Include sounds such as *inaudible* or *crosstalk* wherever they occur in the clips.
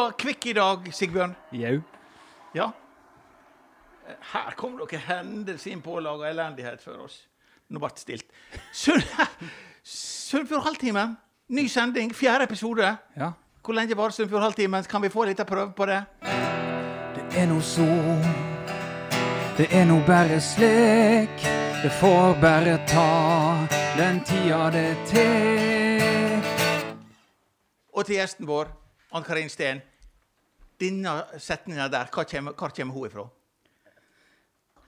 var kvikk i dag, Sigbjørn. Jau. Ja. Her kom dere hendelse inn og elendighet for oss. Nå ble det stilt. Sunnfjord *laughs* Halvtimen. Ny sending, fjerde episode. Ja. Hvor lenge varer Sunnfjord Halvtimen? Kan vi få litt av prøve på det? Det er no så, det er no bare slik. Det får bare ta den tida det tek. Og til gjesten vår, Ann Karin Steen. Denne setninga der, hva kommer, hvor kommer hun ifra?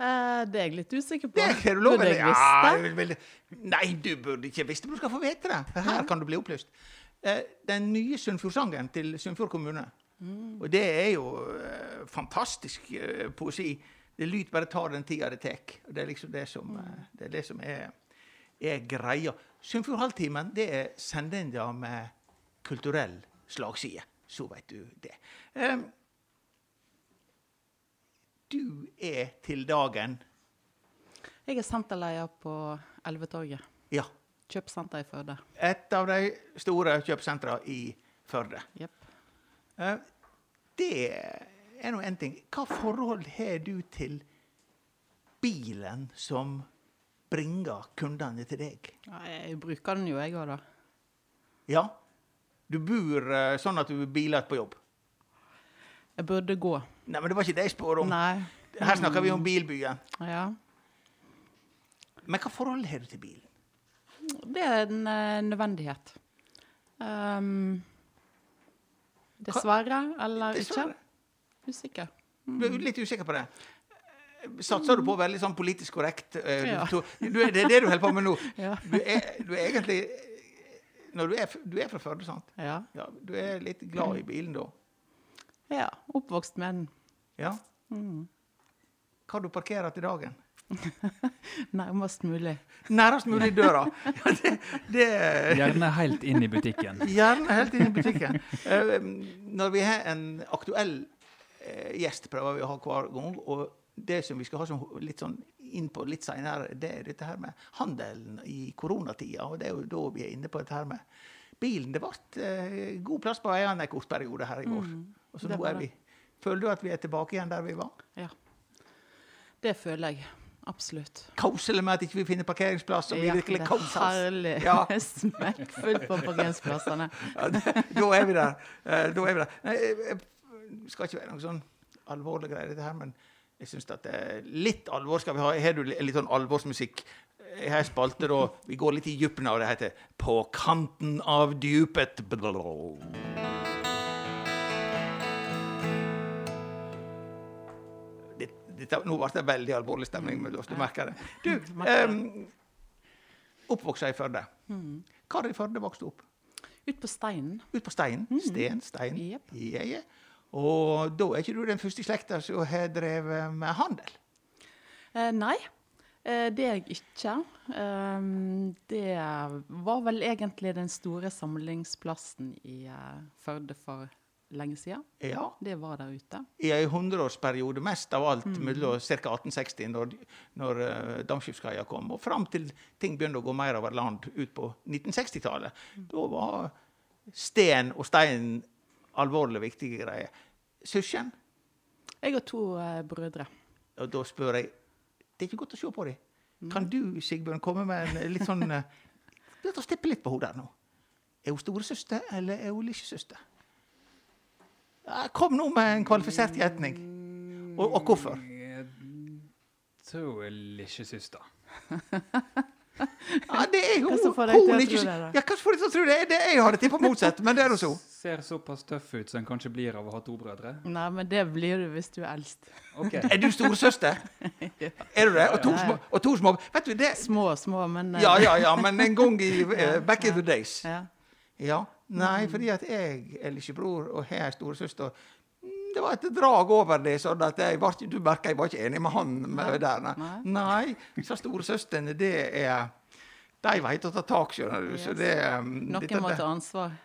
Eh, det er jeg litt usikker på. Det er du lov Burde jeg Ja, visst det? jeg Nei, du burde ikke visst det, men du skal få vite det. For her kan du bli opplyst. Eh, Den nye Sunnfjordsangen til Sunnfjord kommune. Og det er jo eh, fantastisk poesi. Det lyt bare tar den tida det. Og Det er liksom det som, eh, det er, det som er, er greia. Sunnfjord Halvtimen det er sendinga med kulturell slagside. Så veit du det. Du er til dagen Jeg er senterleder på Elvetorget. Ja. Kjøpesenter i Førde. Et av de store kjøpesentrene i Førde. Yep. Det er nå én ting. Hva forhold har du til bilen som bringer kundene til deg? Ja, jeg bruker den jo, jeg òg, da. Ja? Du bor eh, sånn at du biler på jobb? Jeg burde gå. Nei, men det var ikke det jeg spør om. Nei. Her snakker vi om bilbyen. Ja. Men hva forhold har du til bilen? Det er en eh, nødvendighet. Um, dessverre, eller Dessverre. ikke. Usikker. Du er litt usikker på det. Satser du på veldig sånn politisk korrekt? eh, Ja. Du, du, det er det du holder på med nå. *laughs* Ja. Du er, du er egentlig når du, er, f- du er fra Førde, sant? Ja. Ja, du er litt glad i bilen da? Ja. Oppvokst med den. Ja? Hva du parkerer til dagen? *laughs* Nærmest mulig. Nærmest mulig døra. Ja, det, det *laughs* Gjerne helt inn i butikken. Gjerne helt inn i butikken. Eh, Når vi har en aktuell eh, gjest, prøver vi å ha hver gang. Og det som vi skal ha som litt sånn inn på litt seinere, det er dette her med handelen i koronatida. Og det er jo da vi er inne på dette her med bilen. Det ble eh, god plass på veiene en kort periode her i går. Og så det nå er vi Føler du at vi er tilbake igjen der vi var? Ja. Det føler jeg. Absolutt. Kauselig med at ikke vi finner parkeringsplass. Og vi virkelig det er koser oss. herlig. Ja. *laughs* Smekkfullt på parkeringsplassene. *laughs* Ja, da er vi der. Eh, Da er vi der. Nei, jeg- det skal ikke være noe sånn alvorlig greie, dette her, men jeg syns at eh, litt alvor skal vi ha. Har du litt sånn alvorsmusikk? Jeg har en spalte da vi går litt i dypene, av det heter 'På kanten av dypet'. Det- nå ble det veldig alvorlig stemning mellom oss. Du merker det. Du, um, oppvokst i Førde. Hvor i Førde vokste du opp? Ut på steinen. Ut på steinen. Sten, stein. Yep. Ja, ja. Og da er ikke du den første i slekta som har drevet med handel. Eh, nei, eh, det er jeg ikke. Um, det var vel egentlig den store samlingsplassen i eh, Førde for lenge siden. Ja. Det var der ute. I en hundreårsperiode, mest av alt mellom ca. 1860, når, når uh, dampskipskaia kom, og fram til ting begynte å gå mer over land ut på 1960-tallet. Da var sten og stein alvorlig viktige greier. Søsken? Jeg har to uh, brødre. Og da spør jeg Det er ikke godt å se på dem. Kan du, Sigbjørn, komme med en litt sånn uh, Begynn å stippe litt på der nå. Er hun storesøster, eller er hun lillesøster? Ja, kom nå med en kvalifisert gjetning. Og, og hvorfor? Jeg tror lillesøster. Ja, det er hun, hun tro ikke- det, da? Ja, hva får deg til å tro det? det jeg hadde tippa motsatt, men det er nå så. *laughs* Ser såpass tøff ut som en kanskje blir av å ha to brødre. Nei, men det blir du hvis du er eldst. Okay. Er du storesøster? *laughs* Er du det? Og to små, og to små Vet du det? Små, små, men uh... Ja, ja, ja, men en gang i uh, *laughs* back in the days. ja. Ja. Nei, fordi at jeg er lillebror og har ei storesøster. Mm, Det var et drag over det, sånn at jeg var, du merka jeg var ikke enig med han med der. Nei, Nei. disse storesøstrene, det er De veit å ta tak, skjønner du. Så det um, Noen dette- må ta ansvar.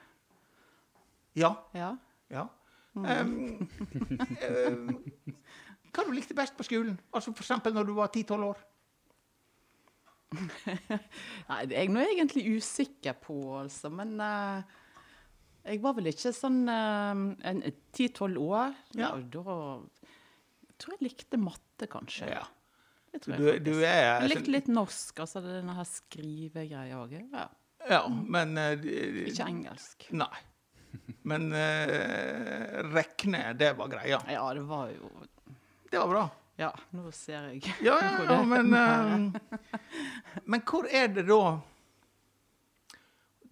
Ja. Ja. ja. Um, um, *laughs* hva du likte best på skolen? Altså eksempel når du var 10-12 år? *laughs* Nei, det er jeg nå egentlig usikker på, altså. Men eh, Jeg var vel ikke sånn eh, en ti-tolv år. Ja. Da, Da tror jeg likte matte, kanskje. Ja. Det tror jeg du du er Jeg likte litt norsk, altså denne her skrivegreia òg. Ja. Ja, men uh, Ikke engelsk. Nei. Men uh, rekne, det var greia. Ja, det var jo Det var bra. Ja, nå ser jeg. Ja, ja, ja, men uh, Men hvor er det da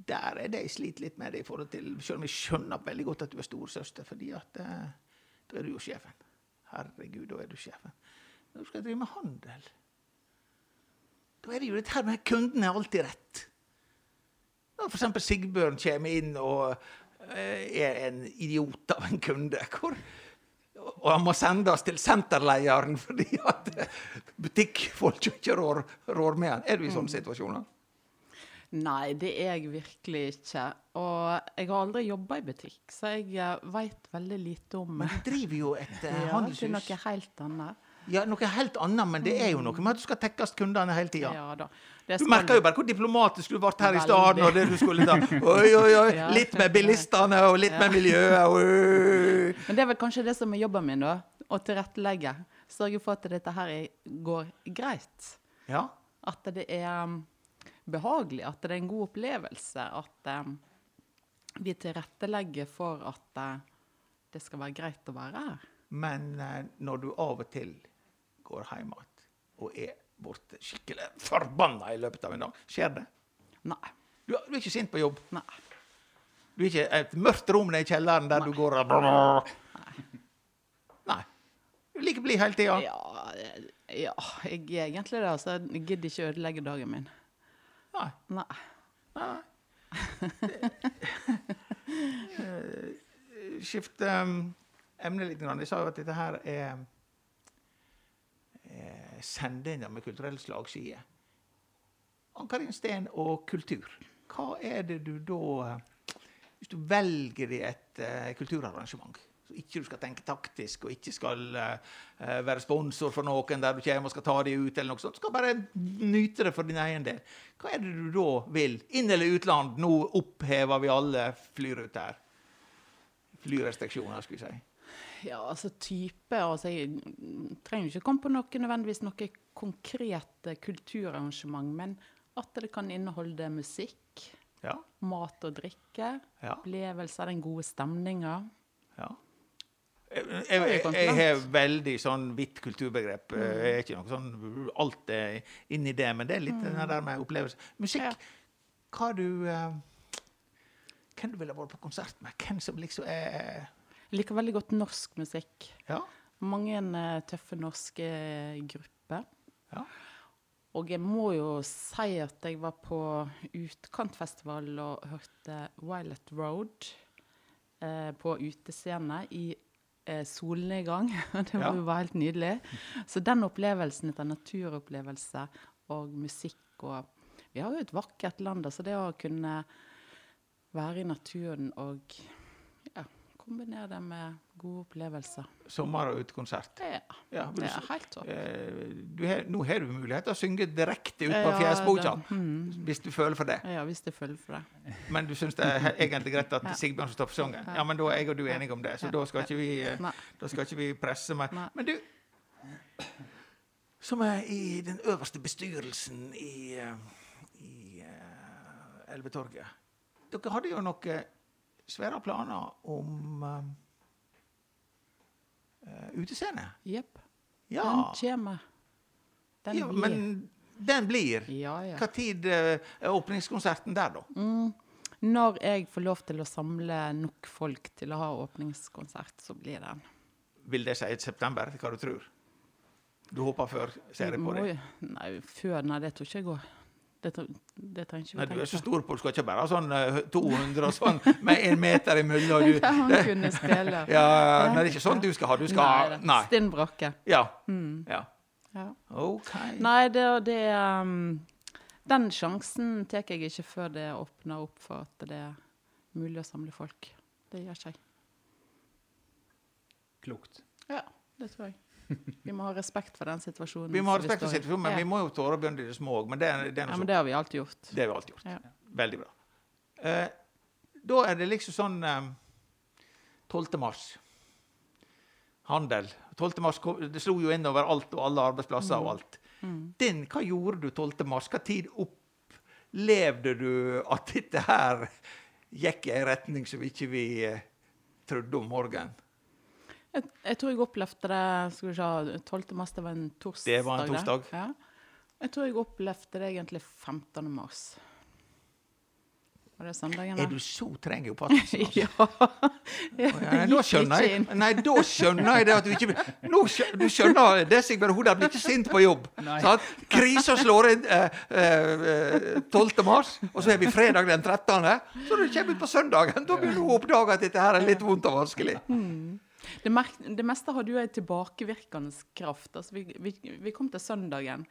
Der er det jeg sliter litt med det i forhold til Selv om jeg skjønner veldig godt at du er storesøster, fordi at eh, da er du jo sjefen. Herregud, da er du sjefen. Når du skal drive med handel Da er det jo dette her med kunden er alltid rett. Når eksempel Sigbjørn kommer inn og eh, er en idiot av en kunde. Hvor, og han må sendes til senterlederen fordi at butikkfolk ikke rår, rår med han. Er du i sånne situasjoner? Nei, det er jeg virkelig ikke. Og jeg har aldri jobba i butikk, så jeg veit veldig lite om Men du driver jo et eh, *laughs* ja, det handelshus. noe helt annet. Ja, noe helt annet, men det er jo noe med at du skal tekkes kundene hele tida. Ja Du merka jo bare hvor diplomatisk du ble her i stad når du skulle ta. *laughs* Oi, oi, oi. Litt med bilistene og litt med miljøet. Oi. Men det er vel kanskje det som er jobben min, da. Å tilrettelegge. Sørge for at dette her er- går greit. Ja. At det er um, behagelig, at det er en god opplevelse. At eh, vi tilrettelegger for at eh, det skal være greit å være her. Men eh, når du av og til går hjem igjen og er borte skikkelig forbanna i løpet av en dag, skjer det? Nei. Du, du er ikke sint på jobb? Nei. Du er ikke et mørkt rom nede i kjelleren der du går og Nei. Du liker like blid hele tida. Ja, eh, ja, jeg er egentlig det. Altså, jeg gidder ikke ødelegge dagen min. Nei. Nei. Nei. *laughs* Eh, Skifte um, emne litt. Grann. Jeg sa jo at dette her er er sendinger med kulturell slagside. Ann-Karin Steen og kultur. Hva er det du da eh, Hvis du velger deg et uh, kulturarrangement, så ikke du skal tenke taktisk og ikke skal eh, være sponsor for noen der du kommer og skal ta deg ut, eller noe sånt, du skal bare nyte det for din egen del. Hva er det du da vil? Inn- eller utland? Nå opphever vi alle flyruter. Flyrestriksjoner, skulle vi si. Ja, altså type altså Jeg trenger ikke komme på noe nødvendigvis noe konkret eh, kulturarrangement, men at det kan inneholde musikk, Ja. mat og drikke, Ja. opplevelser, den gode stemninga. ja. Jeg, har veldig sånn vidt kulturbegrep. Mm. Jeg er ikke noe sånn Alt er inni det, men det er litt det der med opplevelse. Musikk. Hva du eh, Hvem du ville vært på konsert med? Hvem som liksom er Jeg liker veldig godt norsk musikk. Ja. Mange en, tøffe norske grupper. ja. Og jeg må jo si at jeg var på utkantfestival og hørte Violet Road eh, på utescene i eh, solnedgang. *laughs* det var Ja. helt nydelig. Så den opplevelsen etter naturopplevelse og musikk og Vi har jo et vakkert land, altså det å kunne være i naturen og kombinere det med gode opplevelser. Sommer- og utekonsert. Ja. Ja, du, det er helt topp. eh, du nå har du mulighet til å synge direkte ut på Ja, fjesboka, mm. hvis du føler for det. Ja, hvis du føler for det. Men du syns det er egentlig greit at Ja. Sigbjørn skal stoppe sangen? Ja. Men da er jeg og du enige om det, så da skal ikke vi eh, Da skal ikke vi presse meg. Men du, som er i den øverste bestyrelsen i, eh, i eh, Elvetorget Dere hadde jo noen svære planer om uh, utescene. Jepp. Ja, Den kommer. Den ja, blir. men den blir. Ja, ja. Hva tid eh, er åpningskonserten der, da? Mm. Når jeg får lov til å samle nok folk til å ha åpningskonsert, så blir den. Vil det si september? Hva du tror? Du håper før serien på det? Nei, før Nei, det tror ikke jeg går. Det, det trenger ikke Nei, du er så stor på, du skal ikke bare ha sånn eh, 200 og sånn med en meter imellom. Du, *laughs* Ja, han det, kunne spille. *laughs* ja, nei, det er ikke sånn du skal ha. Du skal ha Nei. Stinn brakke. Ja. Mm. ja. Ja. OK. Nei, det, det um, Den sjansen tar jeg ikke før det åpner opp for at det er mulig å samle folk. Det gjør ikke jeg. Klokt. Ja, det tror jeg. Vi må ha respekt for den situasjonen. Vi må ha respekt for situasjonen, men ja. vi må jo tåre å begynne i det små òg. Men det, det, Ja, men det har vi alltid gjort. det har vi alltid gjort. Ja. Veldig bra. Eh, Da er det liksom sånn eh, 12. mars. Handel. 12. mars det slo jo inn over alt og alle arbeidsplasser og alt. Den, hva gjorde du 12. mars? Hva tid opplevde du at dette her gikk i en retning som ikke vi eh, trodde om morgenen? Jeg, jeg tror jeg opplevde det skal vi se, 12. mars, det var en torsdag. Det var en torsdag. Ja. Jeg tror jeg opplevde det egentlig 15. mars. Var det søndagen? Er du så treng i *laughs* oppfattelsen? Altså? ja. Ja, Nå skjønner jeg Nei, da skjønner jeg det at du ikke nå skjønner, Du skjønner det, Sigbjørn Hoda blir ikke sint på jobb. Nei. Krisa slår inn eh, eh, 12. mars, og så er vi fredag den 13. Så du kommer ut på søndagen, da begynner du å oppdage at dette her er litt vondt og vanskelig. Det, det meste hadde jo en tilbakevirkende kraft. Altså, vi, vi, vi kom til søndagen,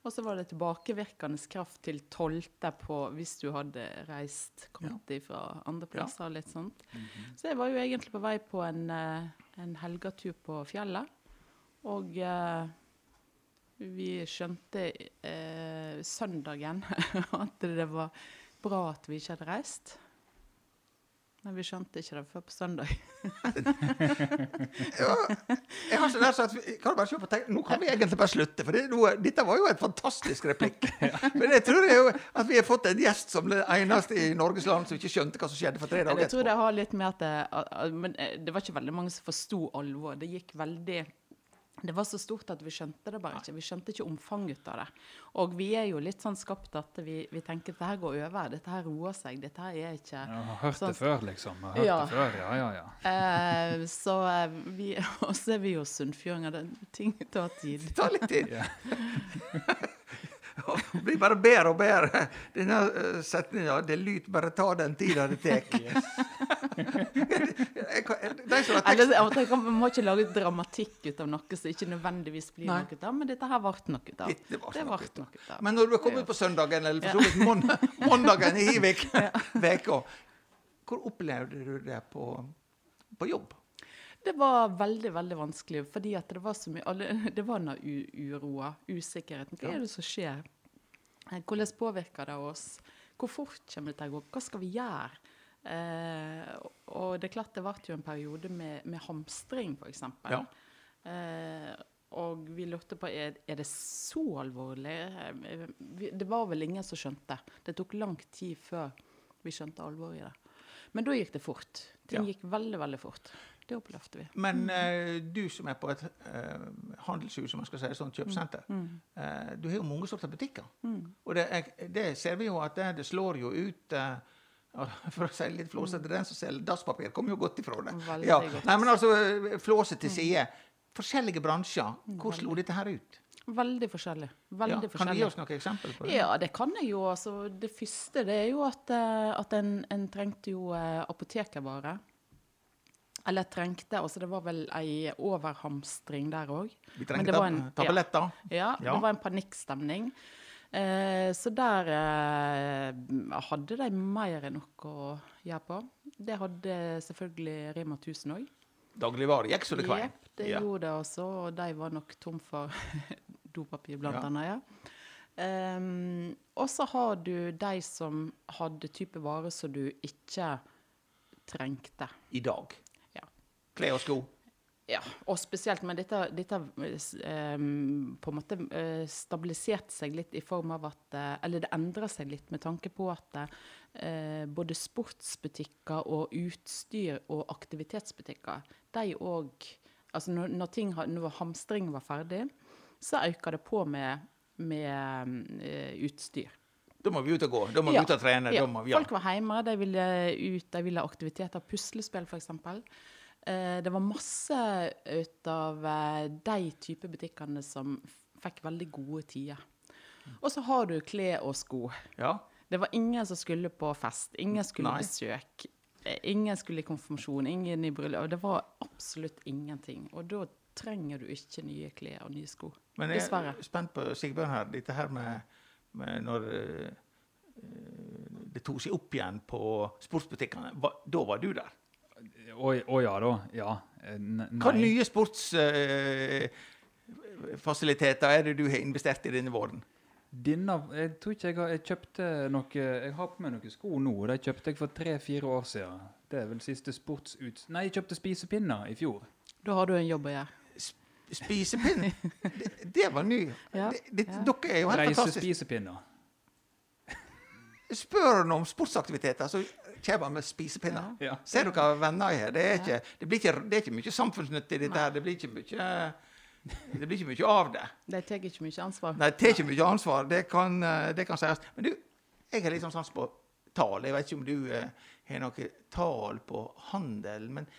og så var det tilbakevirkende kraft til 12. på hvis du hadde reist, kommet fra andre plasser og litt sånt. Så jeg var jo egentlig på vei på en, eh, en helgetur på fjellet. Og eh, vi skjønte eh, søndagen *laughs* at det var bra at vi ikke hadde reist. Men vi skjønte ikke det før på søndag. *laughs* ja, Jeg har så lært at vi, kan du bare se på tenk, Nå kan vi egentlig bare slutte, for det, nå, dette var jo en fantastisk replikk. *laughs* Men jeg tror jo at vi har fått en gjest som den eneste i Norges land som ikke skjønte hva som skjedde for tre dager etterpå. jeg tror det har litt med at det, a- Men eh, det var ikke veldig mange som forsto alvor. Det gikk veldig Det var så stort at vi skjønte det bare ikke. Vi skjønte ikke omfanget av det. Og vi er jo litt sånn skapt at vi, vi tenker at dette går over. Dette her roer seg. Dette her er ikke ja, har hørt Sånn- det før, liksom. Har hørt Ja. det før, ja, ja, ja. *laughs* eh, Så eh, vi *laughs* Og så er vi jo sunnfjordinger. Ting tar tid. *laughs* Det tar litt tid. Ja. Det blir bare bedre og bedre. Denne uh, setninga 'Det lyt bare ta den tida det *laughs* *laughs* har og kan- Man må ikke lage dramatikk ut av noe som ikke nødvendigvis blir Nei. noe av, men dette her ble noe av. Det ble Det noe ble noe av. Men når du er kommet på søndagen, eller for så vidt måndag, *laughs* måndagen i Hivik, veka, hvor opplevde du det på, på jobb? Det var veldig veldig vanskelig, fordi at det var så mye alle, *laughs* Det var denne uroa, usikkerheten. Hva er det som skjer? Eh, Hvordan påvirker det oss? Hvor fort kommer det til å gå? Hva skal vi gjøre? Eh, og det er klart det ble jo en periode med, med hamstring, f.eks. Ja. Eh, og vi lurte på er, er det så alvorlig. Eh, det var vel ingen som skjønte. Det tok lang tid før vi skjønte alvoret i det. Men da gikk det fort. Ting Ja. gikk veldig, veldig fort. Det opplevde vi. Men eh, du som er på et eh, handelshus, som man skal si, et sånt kjøpesenter, eh, du har jo mange sorter butikker. Og det, er, det ser vi jo at det, det slår jo ut *laughs* For å si det litt flåsete, den som selger dasspapir, kommer jo godt ifra det. Veldig Ja. Nei, men altså, flåset til side. Forskjellige bransjer. Hvor slo dette her ut? Veldig forskjellig. Ja. forskjellig. Kan du gi oss noen eksempler på det? Ja, det kan jeg jo. Altså, det første det er jo at, at en, en trengte jo apotekervare. Eller trengte, altså det var vel ei overhamstring der òg. Vi tab en- ja. tabletter. Ja, Ja. det var en panikkstemning. Eh, så der eh, hadde de mer enn nok å gjøre på. Det hadde selvfølgelig Rema 1000 òg. Dagligvare gikk så det kvei. Jepp, det Ja. gjorde det også, og de var nok tom for *laughs* dopapir, blant Ja. annet. Ja. Um, og så har du de som hadde type varer som du ikke trengte. I dag. Klær og sko. Ja, og spesielt, men dette, dette ehm, på en måte eh, stabiliserte seg litt i form av at eh, Eller det endra seg litt med tanke på at eh, både sportsbutikker og utstyr og aktivitetsbutikker, de òg Altså når, når, ting, har- når hamstring var ferdig, så øker det på med, med utstyr. Da må vi ut og gå. Da må Ja. vi ut og trene. Ja, vi, ja. Folk var hjemme, de ville ut, de ville ha aktiviteter. Puslespill, f.eks. Eh, det var masse ut av eh, de type butikkene som fikk veldig gode tider. Og så har du klær og sko. ja. Det var ingen som skulle på fest, ingen skulle Nei. besøk. eh, Ingen skulle i konfirmasjon, ingen i bryllup. Det var absolutt ingenting. Og da trenger du ikke nye klær og nye sko. Men jeg Dessverre. er spent på Sigbjørn her. Dette her med, med når det tok seg opp igjen på sportsbutikkene. Da var du der. Å å ja da. Ja. Eh, n- Hva nye sportsfasiliteter er det du har investert i denne våren? Denne, jeg tror ikke jeg har Jeg kjøpte noe Jeg har på meg noen sko nå. De kjøpte jeg for tre-fire år siden. Det er vel siste sportsuts... Nei, jeg kjøpte spisepinner i fjor. Da har du en jobb å gjøre. Spisepinner? det, det var ny. *laughs* Ja, Det, det, ja. Dere er jo helt fantastiske. Reisespisepinner. Spør han om sportsaktiviteter, så kommer han med spisepinner. Ja. Ser du hva venner er? Det er ikke, det blir ikke, det er ikke mye samfunnsnytt i dette her. Det blir ikke mye, det blir ikke mye av det. De tar ikke mye ansvar. Nei, det er ikke mye ansvar. Det kan, eh, det kan sies. Men du, jeg har litt sånn sans på tall. Jeg vet ikke om du eh, har noe tall på handel, men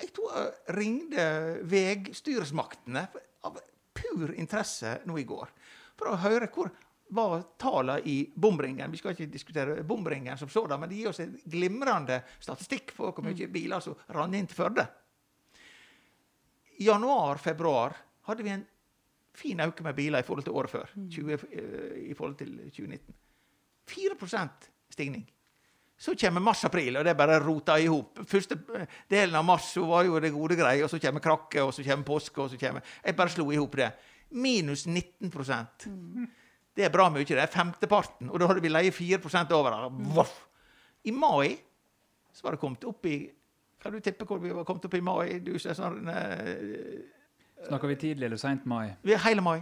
jeg tror jeg ringte veistyresmaktene av pur interesse nå i går. For å høre hvor var tallene i bomringen. Vi skal ikke diskutere bomringen som sådan, men det gir oss en glimrende statistikk på hvor mye biler som rant inn til Førde. I januar-februar hadde vi en fin økning med biler i forhold til året før. 20, eh, I forhold til 2019. 4% stigning. Så kommer mars-april, og det er bare rota i hop. Første eh, delen av mars så var jo det gode greia, og så kommer krakke, og så kommer påske, og så kommer Jeg bare slo i hop det. Minus 19 Det er bra mye. Det er femteparten. Og da hadde vi leie 4 over. der. Voff. I mai så var det kommet opp i Kan du tippe hvor vi var kommet opp i mai? Du ser sånn uh, Snakker vi tidlig eller seint mai? Vi er hele mai.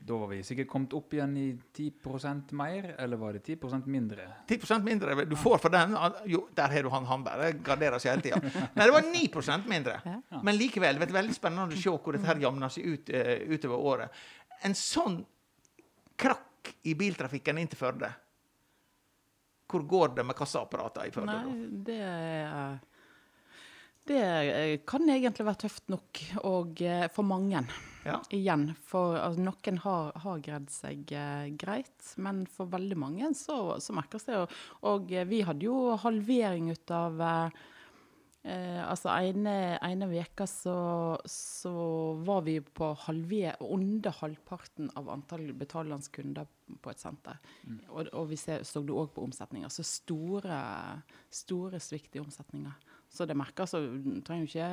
Da var vi sikkert kommet opp igjen i 10% mer, eller var det 10% mindre? 10% mindre du får for den. Jo, der har du han Hamberg. Det garderer seg hele tida. Nei, det var 9% mindre. Men likevel det er veldig spennende å se hvor dette her jamner seg ut uh, utover året. En sånn krakk i biltrafikken inn til Førde Hvor går det med kassaapparatene i Førde? Nei, det er Det kan egentlig være tøft nok, og eh, for mange. Ja. Igjen. For altså, noen har, har greid seg eh, greit, men for veldig mange så, så merkes det. Og, og eh, vi hadde jo halvering ut av eh, eh, altså ene, ene veka så, så var vi på halvje, under halvparten av antall betalende kunder på et senter. Og, og vi ser, så det òg på omsetninger. Så store, store svikt i omsetninger. Så det merker Så du trenger jo ikke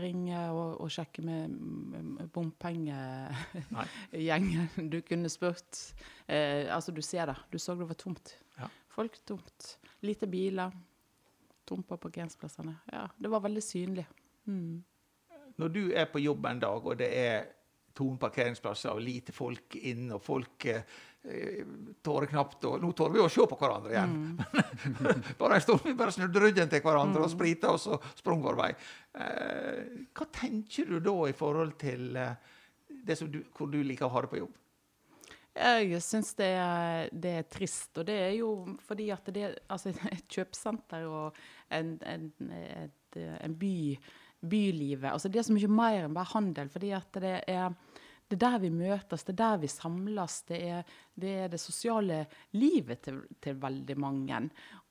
ringe og, og sjekke med mm, bompengegjengen. *laughs* Du kunne spurt. Eh, altså, du ser det. Du så det var tomt. Ja. Folk tomt. Lite biler. Tomt på parkeringsplassene. Ja, det var veldig synlig. Mm. Når du er på jobb en dag, og det er tomme parkeringsplasser og lite folk inn, og folk eh, tårer knapt og Nå tårer vi å se på hverandre igjen. *laughs* bare en stund vi bare snudde ryggen til hverandre og sprita og sprang vår vei. Eh, hva tenker du da i forhold til eh, det som du, hvor du liker å ha det på jobb? Jeg syns det, det er trist, og det er jo fordi at det altså, *laughs* et kjøpesenter og en, en, et, en by, bylivet altså Det er så mye mer enn bare handel, fordi at det er det er der vi møtes, det er der vi samles. Det er det, er det sosiale livet til, til veldig mange.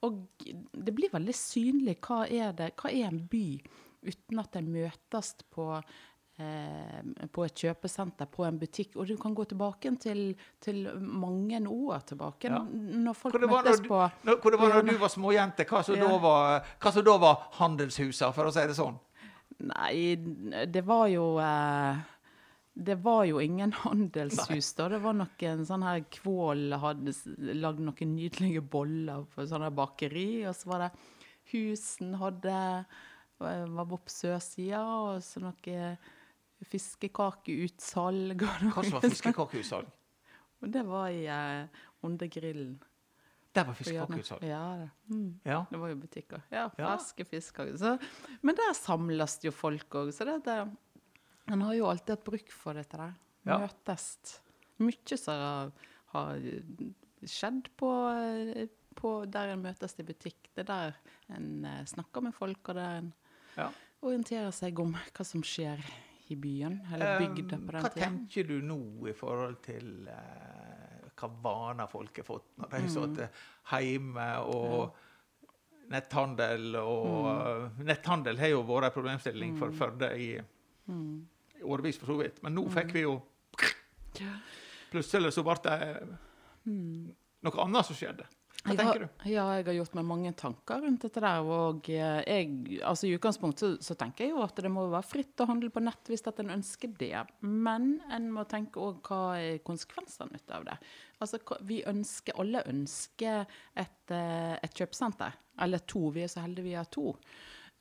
Og det blir veldig synlig hva er, det, hva er en by uten at en møtes på på et kjøpesenter, på en butikk. Og du kan gå tilbake til, til mange år tilbake. Ja. Når folk Hvor møtes når, på du, når, hvor det var når du var småjente, hva som, Ja. da var, hva da var handelshuser, for å si det sånn? Nei, det var jo eh, Det var jo ingen *laughs* handelshus da. Det var noen sånn her Kvål hadde lagd noen nydelige boller på sånn her bakeri. Og så var det Husen hadde eh, var på sørsida, og så noe fiskekakeutsalg. Hva som var fiskekakeutsalg? Det var i, eh, Onde grillen. Der var fiskekakeutsalg. Ja, det. Mm. Ja. Det var jo butikker. Ja, Ja. ferske fisker. Så, men der samles jo folk òg. Så det, det, en har jo alltid hatt bruk for dette der. Ja. Møtes. Mye som har, har skjedd på, eh, på der en møtes i butikk. Det er der en eh, snakker med folk, og der en Ja. orienterer seg om hva som skjer i byen, eller bygda på den hva tida. tenker du nå i forhold til eh, hva vaner folk har fått når de har Mm. sittet hjemme og netthandel og Mm. Netthandel har jo vært en problemstilling for Førde i, Mm. årevis, for så vidt. Men nå fikk vi jo Plutselig så ble det Mm. noe annet som skjedde. Hva Jeg tenker har, du? ja, jeg har gjort meg mange tanker rundt dette der. Og eh, jeg, altså i utgangspunktet så, så tenker jeg jo at det må være fritt å handle på nett hvis at en ønsker det. Men en må tenke òg hva er konsekvensene av det. Altså, vi ønsker, alle ønsker et, eh, et kjøpesenter. Eller to. Vi er så heldige vi har to.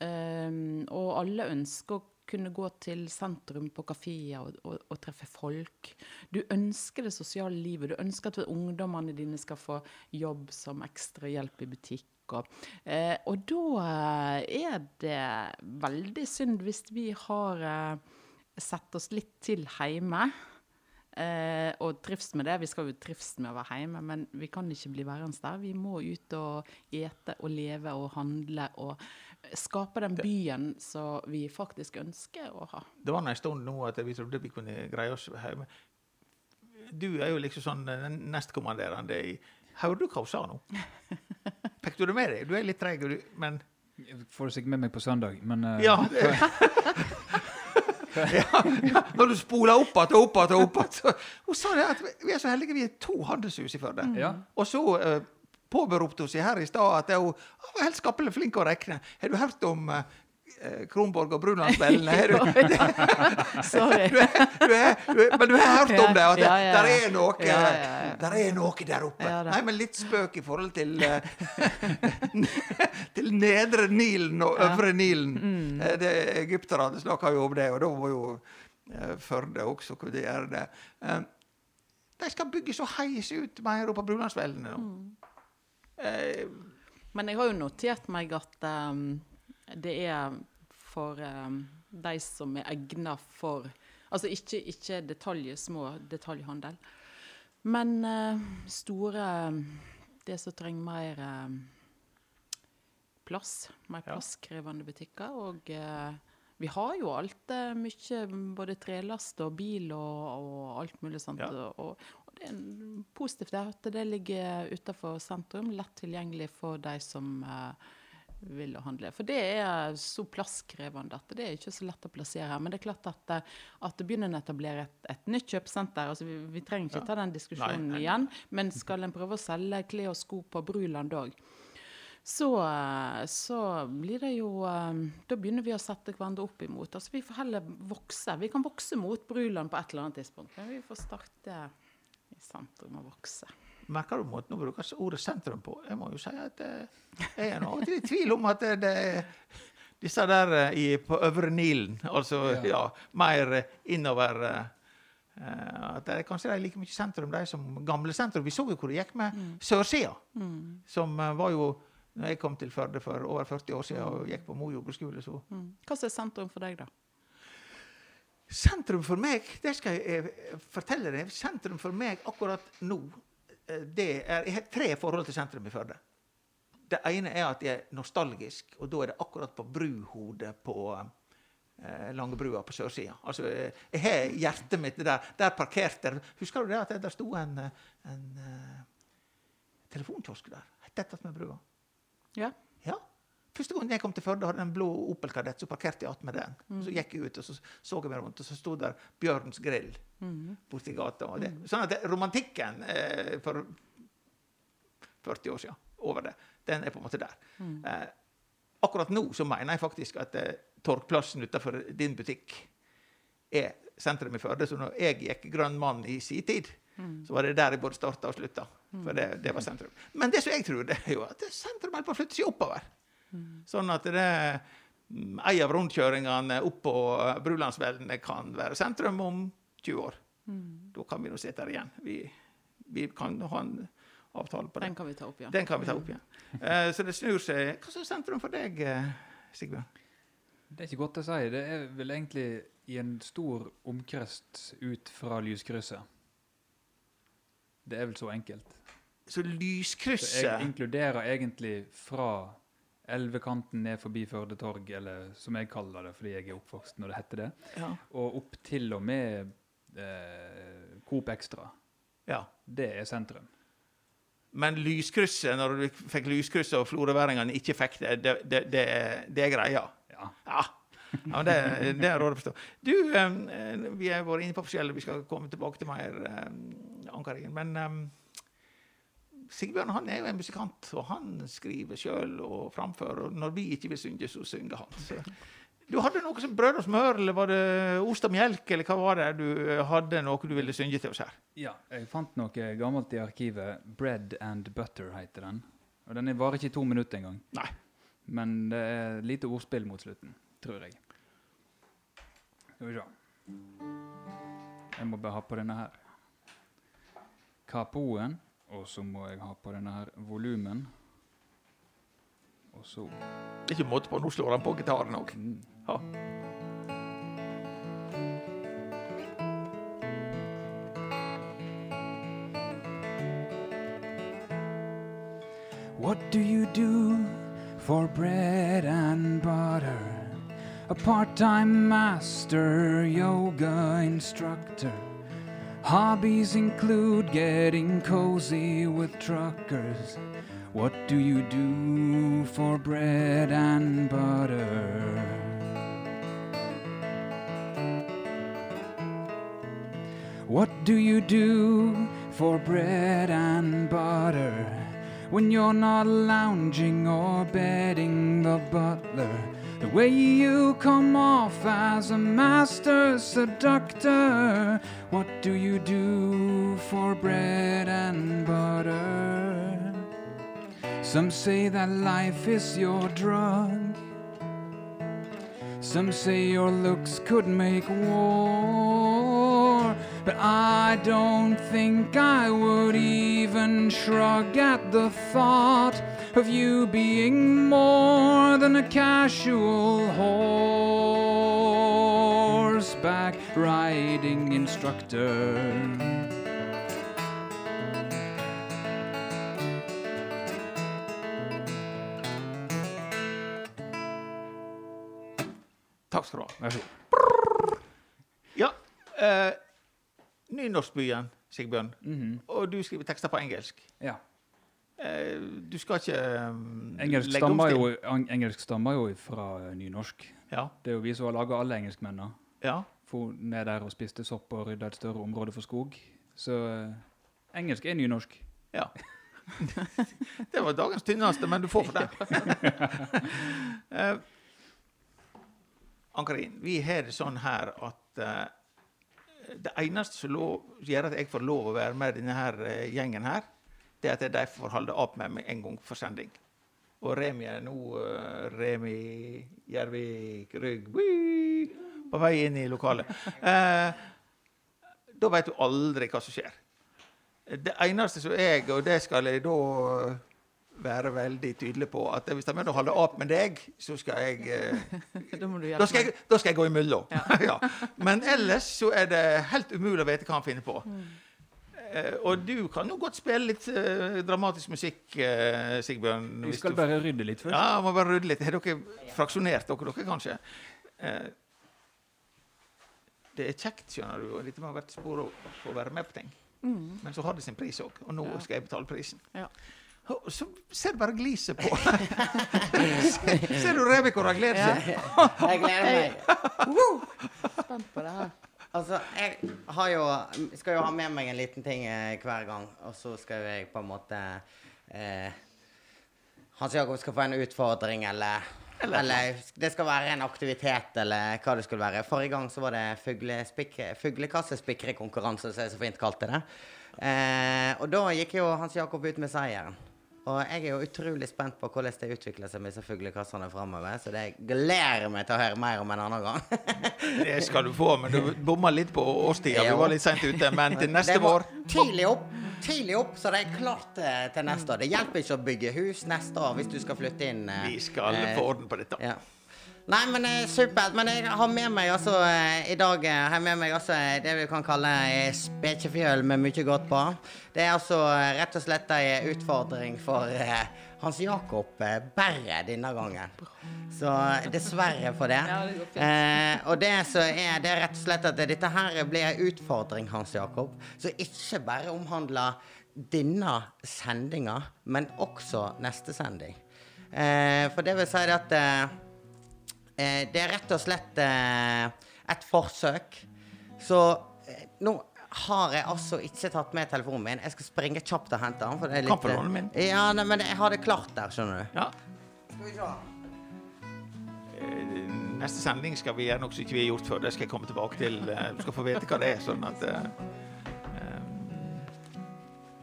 Um, og alle ønsker kunne gå til sentrum på kafeer og, og, og treffe folk. Du ønsker det sosiale livet. Du ønsker at ungdommene dine skal få jobb som ekstrahjelp i butikk. Og, eh, og da eh, er det veldig synd hvis vi har eh, sett oss litt til hjemme. Eh, og trives med det. Vi skal jo trives med å være hjemme, men vi kan ikke bli værende der. Vi må ut og ete og leve og handle og skape den byen som vi faktisk ønsker å ha. Det var en stund nå at vi trodde vi kunne greie oss hjemme. Du er jo liksom sånn nestkommanderende i Hører du hva hun sa nå? *laughs* Fikk du det med deg? Du er litt treg, men Jeg får det sikkert med meg på søndag, men uh, Ja. *laughs* ja, *laughs* ja. Når du spoler opp igjen og opp igjen og opp igjen. Hun sa det at vi er så heldige vi er to handelshus i Førde. Mm. Og så uh, påberopte hun seg her i stad at hun var helt skappelig flink å regne. Har du hørt om uh, Kronborg og Brulandsvelden? Du- *laughs* Sorry. du er, du er, du er, men du har hørt om det? At Ja, ja, ja. der er noe Ja, ja, ja. Der er noe der oppe. Ja. Nei, men litt spøk i forhold til eh, *laughs* Til nedre Nilen og øvre Nilen. Mm. Eh, Det, Egypterne snakka jo om det, og da må jo eh, Førde også kunne gjøre det. Eh, de skal bygge så heis ut mer oppe på Brunlandsvellene nå. Mm. Eh, Men jeg har jo notert meg at um, det er for um, de som er egna for Altså ikke, ikke detaljer, små detaljhandel, men uh, store Det som trenger mer uh, plass. Mer plasskrevende butikker. Og uh, vi har jo alt uh, mye, både trelast og bil og, og alt mulig sånt. Ja. Og, og, det er positivt at det ligger utenfor sentrum, lett tilgjengelig for de som eh, vil å handle. For det er så plasskrevende at det er ikke så lett å plassere her. Men det er klart at, eh, at det begynner å etablere et, et nytt kjøpesenter. altså Vi, vi trenger ikke Ja. ta den diskusjonen Nei, nei. igjen. Men skal en prøve å selge klær og sko på Bruland òg, så, eh, så blir det jo eh, Da begynner vi å sette hverandre opp imot. Altså Vi får heller vokse. Vi kan vokse mot Bruland på et eller annet tidspunkt. Men vi får starte i sentrum og vokse. Merker du måten hun bruker ordet sentrum på? Jeg må jo si at eh, jeg er nå til i tvil om at det, det disse der eh, i, på Øvre Nilen, altså ja. Ja. mer eh, innover eh, eh, At det er kanskje de er like mye sentrum, de som gamle sentrum. Vi så jo hvor det gikk med sørsida, som eh, var jo når jeg kom til Førde for over 40 år siden og gikk på Mo jordbruksskole, så Mm. Hva er sentrum for deg, da? Sentrum for meg, det skal jeg eh, fortelle deg, sentrum for meg akkurat nå, eh, det er Jeg har tre forhold til sentrum i Førde. Det ene er at jeg er nostalgisk, og da er det akkurat på bruhodet på eh, Langebrua på sørsida. Altså, eh, jeg har hjertet mitt der. Der parkerte Husker du det at det sto en, eh, en uh, telefonkiosk der? Dette med brua. Ja. Ja. Første gangen jeg kom til Førde, hadde jeg en blå Opel Kadett, så parkerte jeg attmed den. Mm. Så gikk jeg ut, og så så jeg meg rundt, og så sto der Bjørns grill borti gata. Og det. Sånn at det, romantikken eh, for 40 år siden, over det, den er på en måte der. Eh, akkurat nå så mener jeg faktisk at eh, Torgplassen utenfor din butikk er sentrum i Førde. Så når jeg gikk Grønn mann i sin tid, så var det der jeg både starta og slutta. For det, det var sentrum. Men det som jeg tror, det er jo at sentrum holder på å flytte seg oppover. Sånn at det mm, ei av rundkjøringene opp på eh, Brulandsveldene kan være sentrum om 20 år. Da kan vi nå sitte her igjen. Vi, vi kan ha en avtale på det. Den kan vi ta opp igjen. Den kan vi ta opp igjen. Uh, så det snur seg. Hva er sentrum for deg, eh, Sigbjørn? Det er ikke godt å si. Det er vel egentlig i en stor omkrest ut fra lyskrysset. Det er vel så enkelt. Så Så jeg inkluderer egentlig fra elvekanten ned forbi Førde torg, eller som jeg kaller det fordi jeg er oppvokst når det heter det, ja. og opp til og med eh, Coop Extra. ja. Det er sentrum. Men lyskrysset, når du fikk lyskrysset og florøværingene ikke fikk det, det, det, det, det er greia. Ja. Ja. ja det, det er råd å forstå. Du, eh, vi har vært inne på forskjellig, vi skal komme tilbake til mer Ann Karin. Men eh, Sigbjørn han er jo en musikant, og han skriver sjøl og framfører. Og når vi ikke vil synge, så synger han. Så. Du hadde noe som brød og smør, eller var det ost og melk, eller hva var det du eh, hadde noe du ville synge til oss her? Ja, jeg fant noe gammelt i arkivet. 'Bread and Butter' heter den. Og Den varer ikke to minutter engang. Nei. Men det er lite ordspill mot slutten, tror jeg. Skal vi se. Jeg må bare ha på denne her. Kapoen. Og så må jeg ha på denne her volumen. Og så Det er ikke måte på. Nå slår han på gitaren òg. mm. Ja. What do you do for bread and butter? A part time master, yoga instructor. Hobbies include getting cozy with truckers. What do you do for bread and butter? What do you do for bread and butter when you're not lounging or bedding the butler? The way you come off as a master seductor. What do you do for bread and butter? Some say that life is your drug. Some say your looks could make war. But I don't think I would even shrug at the thought of you being more than a casual horseback riding instructor. Takk skal du ha. Vær så god. Ja. Eh, Nynorskbyen, Sigbjørn. Mhm. Og du skriver tekster på engelsk. Ja. Eh, du skal ikke um, Engelsk legge om stil. engelsk stammer jo fra eh, nynorsk. Ja. Det er jo vi som har laga alle engelskmennene. ja. For ned der og spiste sopp og rydda et større område for skog. Så eh, engelsk er nynorsk. Ja. *laughs* det var dagens tynneste, men du får for det. *laughs* Eh, Ann-Karin, vi har det sånn her at uh, det eneste som gjør at jeg får lov å være med denne her uh, gjengen her, det at de får holde opp med meg en gang for sending. Og Remi er nå eh, Remi Gjervik Rygg på vei inn i lokalet. Eh, da vet du aldri hva som skjer. Det eneste som jeg, og det skal jeg da være veldig tydelig på, at hvis de begynner å holde opp med deg, så skal jeg eh, *laughs* Da da skal, jeg, da skal jeg gå imellom. *laughs* Ja. Men ellers så er det helt umulig å vite hva han finner på. Eh, og du kan jo godt spille litt eh, dramatisk musikk, eh, Sigbjørn. Vi skal du- bare rydde litt først. Ja, må bare rydde litt. Har dere fraksjonert dere, dere kanskje? Eh, det er kjekt, skjønner du, og dette med å være spor å få være med på ting. Men så har det sin pris òg, og nå Ja. skal jeg betale prisen. Ja. Så ser du bare gliset på *laughs* Ser du Remi hvor gledet seg? *laughs* Jeg gleder meg. Spent på det her. Altså, jeg har jo, skal jo ha med meg en liten ting eh, hver gang, og så skal jeg på en måte eh, Hans Jakob skal få en utfordring, eller, eller, det skal være en aktivitet, eller hva det skulle være. Forrige gang så var det fuglekassespikkrekonkurranse, som jeg så fint kalte det. Eh, og da gikk jo Hans Jakob ut med seieren. Og jeg er jo utrolig spent på hvordan det utvikler seg med disse fuglekassene framover. Så det gleder meg til å høre mer om en annen gang. *laughs* Det skal du få, men du bomma litt på årstida. Vi var litt seint ute. Men til neste Det vår Tidlig opp, tidlig opp, så det er klart eh, til neste år. Det hjelper ikke å bygge hus neste år hvis du skal flytte inn. eh, Vi skal eh, få orden på dette. ja. Nei, men eh, supert. Men jeg har med meg altså eh, i dag eh, har jeg med meg altså eh, det vi kan kalle eh, spekefjøl med mye godt på. Det er altså eh, rett og slett ei utfordring for eh, Hans Jakob eh, Berre denne gangen. Så eh, dessverre for det. *laughs* Ja, det går fint. Eh, og det så er det er rett og slett at dette her blir ei utfordring, Hans Jakob, som ikke bare omhandler denne sendinga, men også neste sending. Eh, for det vil si at eh, det er rett og slett eh, et forsøk. Så eh, nå har jeg altså ikke tatt med telefonen min. Jeg skal springe kjapt og hente den. For det er litt, min. Ja, nei, men jeg har det klart der, skjønner du. Ja. Skal vi se. Eh, Neste sending skal vi gjøre noe som ikke vi har gjort før. Det skal jeg komme tilbake til. Eh, Du skal få vite hva det er. sånn at... eh, eh,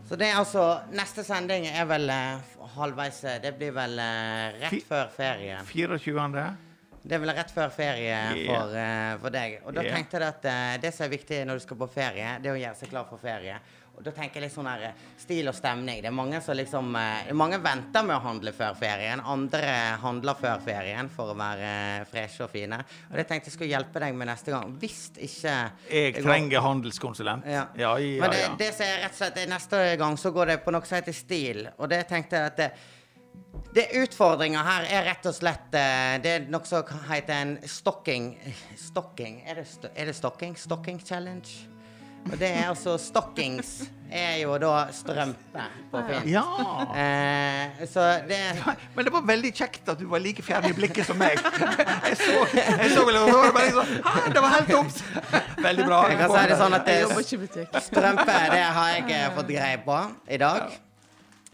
Så det er altså Neste sending er vel eh, halvveis eh, Det blir vel eh, rett før ferien. 24. Det er vel rett før ferie for, for, uh, for deg. Og da yeah. tenkte jeg at uh, det som er viktig når du skal på ferie, det er å gjøre seg klar for ferie. Og da tenker jeg litt sånn her eh, stil og stemning. Det er mange som liksom uh, Mange venter med å handle før ferien. Andre handler før ferien for å være freshe og fine. Og det tenkte jeg skulle hjelpe deg med neste gang. Hvis ikke Jeg trenger handelskonsulent. ja. ja, ja. Men det, ja. det som er rett og slett Neste gang så går det på noe som heter stil. Og det tenkte jeg at det, det utfordringa her er rett og slett eh, Det er noe som heter en stocking Stocking? Er det, st er det stocking? Stocking challenge? Og det er altså Stockings er jo da strømpe på fint. ja. Eh, så det Men det var veldig kjekt at du var like fjern i blikket som meg. Jeg så, jeg så vel, det bare «Hæ, Det var helt tomt! Veldig bra. Jeg kan si det sånn at det. Strømpe, det har jeg eh, fått greie på i dag.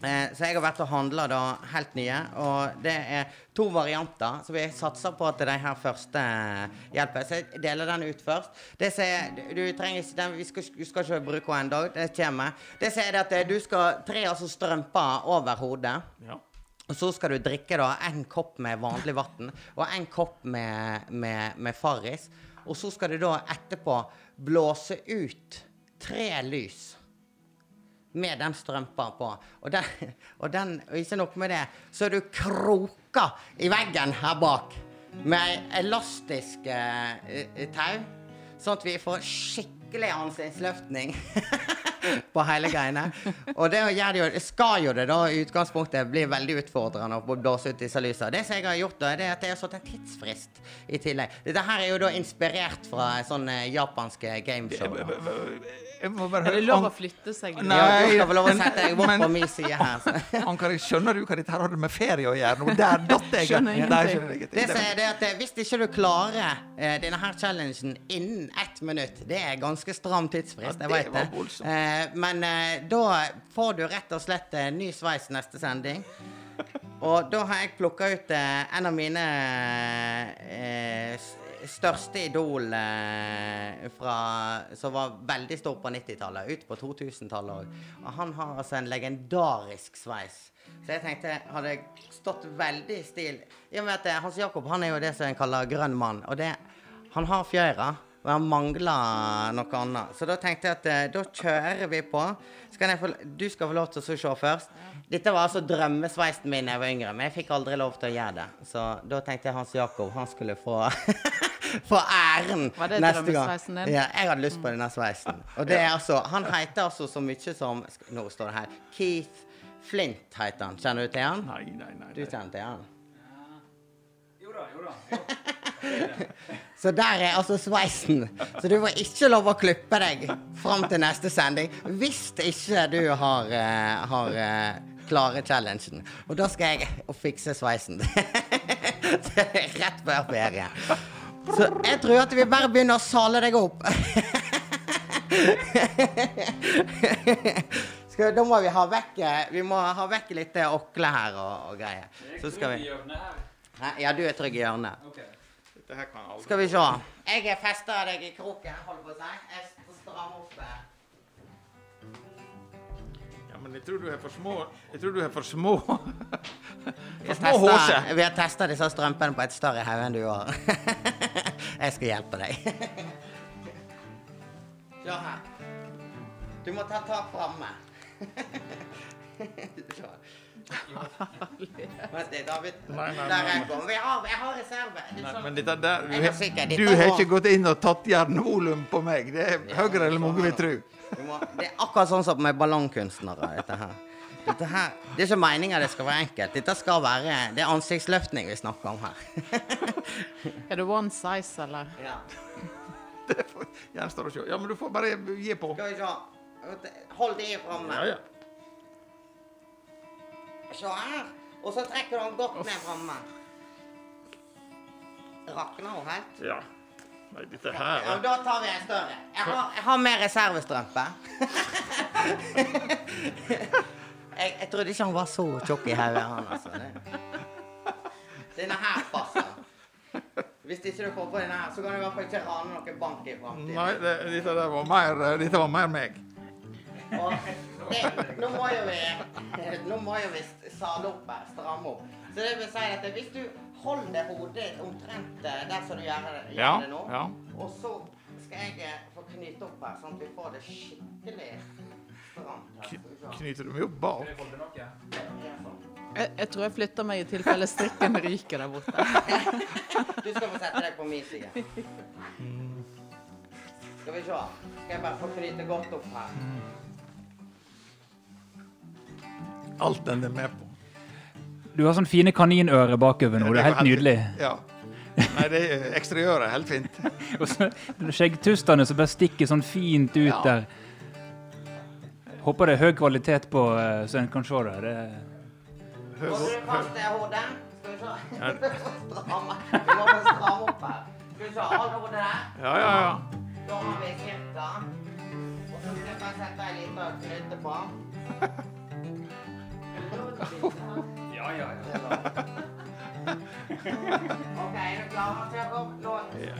Eh, så jeg har vært og handla da helt nye, og det er to varianter. Så vi satser på at de her første eh, hjelper. Så jeg deler den ut først. Det som du, trenger ikke den, vi skal, du skal ikke bruke den ennå, det kommer. Det som er at eh, du skal tre altså strømper over hodet. Ja. Og så skal du drikke da en kopp med vanlig vann og en kopp med, med, med Farris. Og så skal du da etterpå blåse ut tre lys med den strømpa på. Og, den, *laughs* og, den, og ikke med det, så er du kroka i veggen her bak med elastisk eh, tau, sånn at vi får skikkelig ansiktsløftning. *laughs* på hele greiene. Og det gjør det jo, skal jo det da i utgangspunktet bli veldig utfordrende å blåse ut disse lysene. Det som jeg har gjort, da, det er at jeg har satt en tidsfrist i tillegg. Dette her er jo da inspirert fra sånn eh, japanske gameshow. da. Jeg må bare Er det lov å flytte seg? Nei. Ja, du skal få lov å sette deg bort men- på min side her. Så. *laughs* Ankar, skjønner du hva dette hadde med ferie å gjøre? Nå, der datt jeg. Skjønner Nei, skjønner ingenting. Det er det at eh, Hvis ikke du klarer eh, denne her challengen innen ett minutt Det er ganske stram tidsfrist, Ja, jeg det vet var det. voldsomt. Eh, men eh, da får du rett og slett eh, ny sveis neste sending. Og da har jeg plukka ut eh, en av mine eh, største idol eh, fra, som var veldig stor på 90-tallet, ut på 2000-tallet òg. Og han har altså en legendarisk sveis. Så jeg tenkte hadde stått veldig i stil I og med at eh, Hans Jakob han er jo det som en kaller grønn mann. Og det, han har fjøra, og han mangla noe annet. Så da tenkte jeg at eh, da kjører vi på. Så kan jeg få, du skal få lov til å se først. Dette var altså drømmesveisen min da jeg var yngre, men jeg fikk aldri lov til å gjøre det. Så da tenkte jeg Hans Jakob han skulle få *laughs* Få æren Var det neste drømmesveisen din? Ja, jeg hadde lyst på denne sveisen. Og det er altså Han heter altså så mye som Nå står det her. Keith Flint heter han. Kjenner du til han? Nei, nei, nei. Du kjenner til han? Jo da, jo da. *laughs* Så der er altså sveisen. Så du får ikke lov å klippe deg fram til neste sending hvis ikke du har, eh, har eh, klare challengen. Og da skal jeg fikse sveisen. *laughs* Rett før ferie. Så jeg tror at vi bare begynner å sale deg opp. *laughs* Skal, da må vi ha vekk eh, Vi må ha vekk litt okle her og, og greier. Så skal vi? Ja, du er trygg i hjørnet. Dette her kan aldri Skal vi se. Jeg fester deg i kroken, holder på å si. Jeg strammer stramme opp. Ja, men jeg tror du er for små Jeg tror du er for små *laughs* Vi For har små testet- Vi har testa disse strømpene på et større hode enn du har. *laughs* Jeg skal hjelpe deg. *laughs* Se her. Du må ta tak framme. Vent litt, David. Nei, nei, Der nei, jeg. Vi har, jeg har reserve. Du Nei, men dette der Du, Jeg er har- du ikke gått inn og tatt jernvolum på meg. Det er høyere enn mange vil tro. Du må, det er akkurat sånn som med ballongkunstnere, dette her. Dette her. Det er ikke meninga det skal være enkelt. Dette skal være Det er ansiktsløftning vi snakker om her. *laughs* Er det one size, eller? Ja. Det får- gjenstår å se. Ja, men du får bare gi på. Skal vi se. Hold det framme. Ja, ja. Her. Og så trekker du den godt ned framme. Rakner hun helt? ja. Nei, dette Ja, her men da tar vi en større. Jeg har, jeg har mer reservestrømpe. *laughs* jeg, jeg trodde ikke han var så tjukk i hodet, han altså. Denne her passer. Hvis ikke du får på denne her, så kan du i hvert fall ikke rane noen bank i framtiden. Nei, det, dette, var mer, dette var mer meg. Og det, nå må jo vi Nå må jo vi sale opp her, stramme opp. Så det vil si at hvis du holder hodet omtrent eh, der som du gjør det, gjør Ja, det nå, ja. og så skal jeg eh, få knyte opp her, sånn at vi får det skikkelig stramt. her. Knyter du meg opp bak? Jeg, jeg tror jeg flytter meg i tilfelle strikken ryker der borte. Du skal få sette deg på min side. Skal vi se. Skal jeg bare få knyte godt opp her. Alt den er med på. Du har sånne fine kaninører bakover nå. Det er helt nydelig. Ja. Nei, det er eksteriøret er helt fint. *laughs* Og så skjeggtustene som bare stikker sånn fint ut Ja. der. Håper det er høy kvalitet på, eh, så en kan se det. det. Høy, *laughs* du høy. vi. Vi vi hodet der. Ja, ja, ja. Da har vi snittet. Og så skal jeg sette en liten knytte på. Ja, ja, Ok, er du klar? Å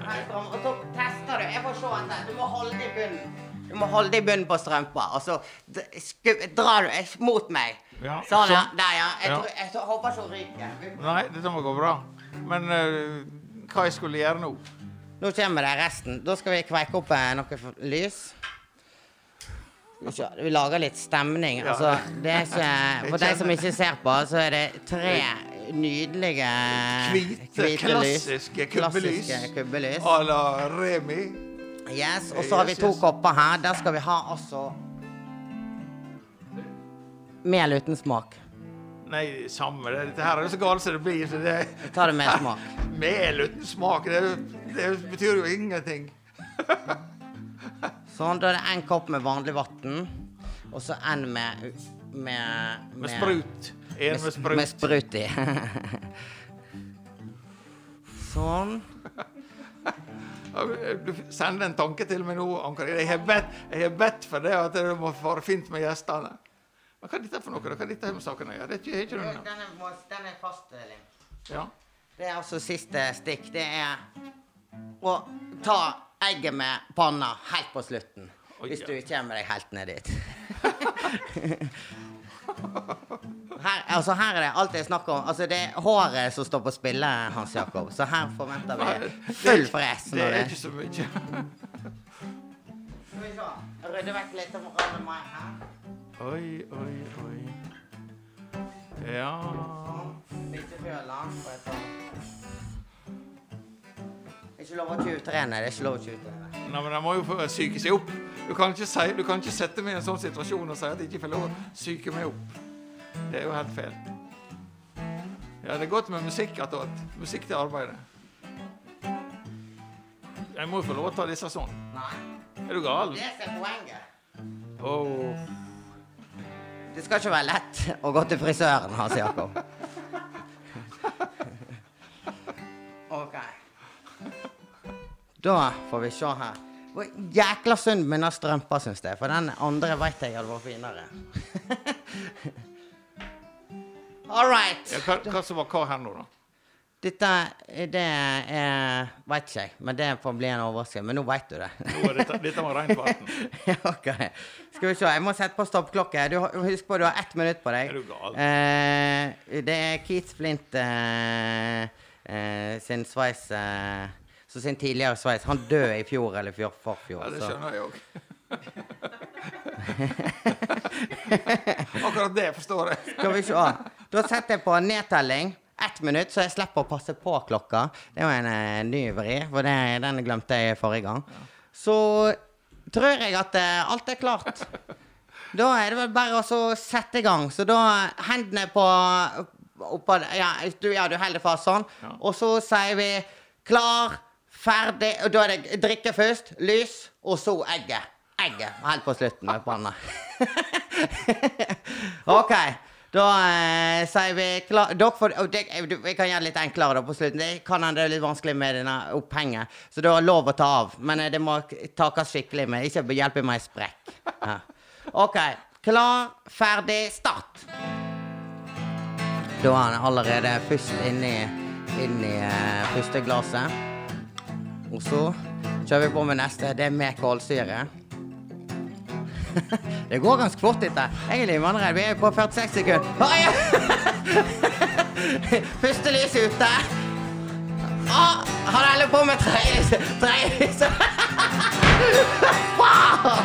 her stram. Og så tester du. Jeg får se etter. Du må holde i bunnen. Du må holde i bunnen på strømpa, og så drar du mot meg. Ja, Sånn, ja. sånn. Der, ja. Jeg, Ja. tror, jeg, tror- håper ikke hun ryker. Nei, dette må gå bra. Men uh, hva jeg skulle gjøre nå? Nå kommer det resten. Da skal vi kveike opp eh, noe lys. Vi lager litt stemning. Altså, det ikke, for de som ikke ser på, så er det tre nydelige Hvite, klassiske kubbelys. Klassiske kubbelys. À la Remi. Yes, og så har vi to kopper her. Der skal vi ha altså Mel uten smak? Nei, samme det. Dette her er jo så galt som det blir. Så det Vi tar det med smak. *laughs* Mel uten smak, det, det betyr jo ingenting. *laughs* Sånn, da er det én kopp med vanlig vann, og så én med Med, Med sprut. En med sprut. Med sprut i. *laughs* sånn. Du sender en tanke til meg nå, Anker. Jeg har bedt, jeg har bedt for det at det må være fint med gjestene. Men hva er dette for noe? Hva er dette med saken å gjøre? Det er ikke, er ikke noe. Den er, den er fast, Elin. Ja. Det er altså siste stikk. Det er å ta egget med panna helt på slutten. Oi, Hvis du kommer deg helt ned dit. *laughs* Her, altså her er det alt jeg snakker om. Altså Det er håret som står på spille, Hans Jakob. Så her forventer vi full fres. Det er ikke så mye. Skal vi se. Rydde vekk litt av ramme meg her. Oi, oi, oi. Ja Litt fjøla. får jeg ta. Det er ikke lov å tjuvtrene. Det er ikke lov å tjuvtrene. Nei, men De må jo få psyke seg opp. Du kan, ikke si, du kan ikke sette meg i en sånn situasjon og si at jeg ikke får lov å psyke meg opp. Det er jo helt feil. Ja, det er godt med musikk attåt. Musikk til arbeidet. Jeg må jo få lov å ta disse sånn. Nei. Er du gal? Det er poenget. Åh. Det skal ikke være lett å gå til frisøren, Hans Jakob. Da får vi se her. Hvor jækla synd med den strømpa, syns jeg. For den andre veit jeg hadde vært finere. *laughs* All right. Ja, hva, hva som var hva her nå, da? Dette det er Veit ikke jeg, men det får bli en overraskelse. Men nå veit du det. Nå er dette, dette var rent vann. *laughs* ok. Skal vi se. Jeg må sette på stoppklokke. Du, husk på, du har ett minutt på deg. Er du gal? Eh, det er Keith Flint eh, eh, sin sveis eh, Så sin tidligere sveis. Han døde i fjor eller fjor, forfjor. Ja, det skjønner jeg òg. *laughs* Akkurat det forstår jeg. Skal vi se. Da setter jeg på nedtelling. Ett minutt, så jeg slipper å passe på klokka. Det var en eh, ny vri, for det, den glemte jeg forrige gang. Så tror jeg at eh, alt er klart. Da er det vel bare å sette i gang. Så da hendene på oppå Ja, du, ja, du holder fast sånn. Og så sier vi klar, ferdig Og da er det drikke først, lys, og så egget. Egget helt på slutten med panna. *laughs* OK. Da eh, sier vi klar Dere får og det, du- Vi kan gjøre det litt enklere da på slutten. Det kan hende det er litt vanskelig med denne opphenget, så du har lov å ta av. Men eh, det må takes skikkelig med. Ikke hjelpe meg i sprekk. Ja. OK. Klar, ferdig, start. Da er han allerede først inni, inni uh, første glasset. Og så kjører vi på med neste. Det er med kålsyre. *laughs* det går ganske fort, dette. Egentlig, vannredd. Vi er på 46 sekunder. Oi! *laughs* Første lys ute. Oh, han holder på med. Tredje lys. *laughs* Faen!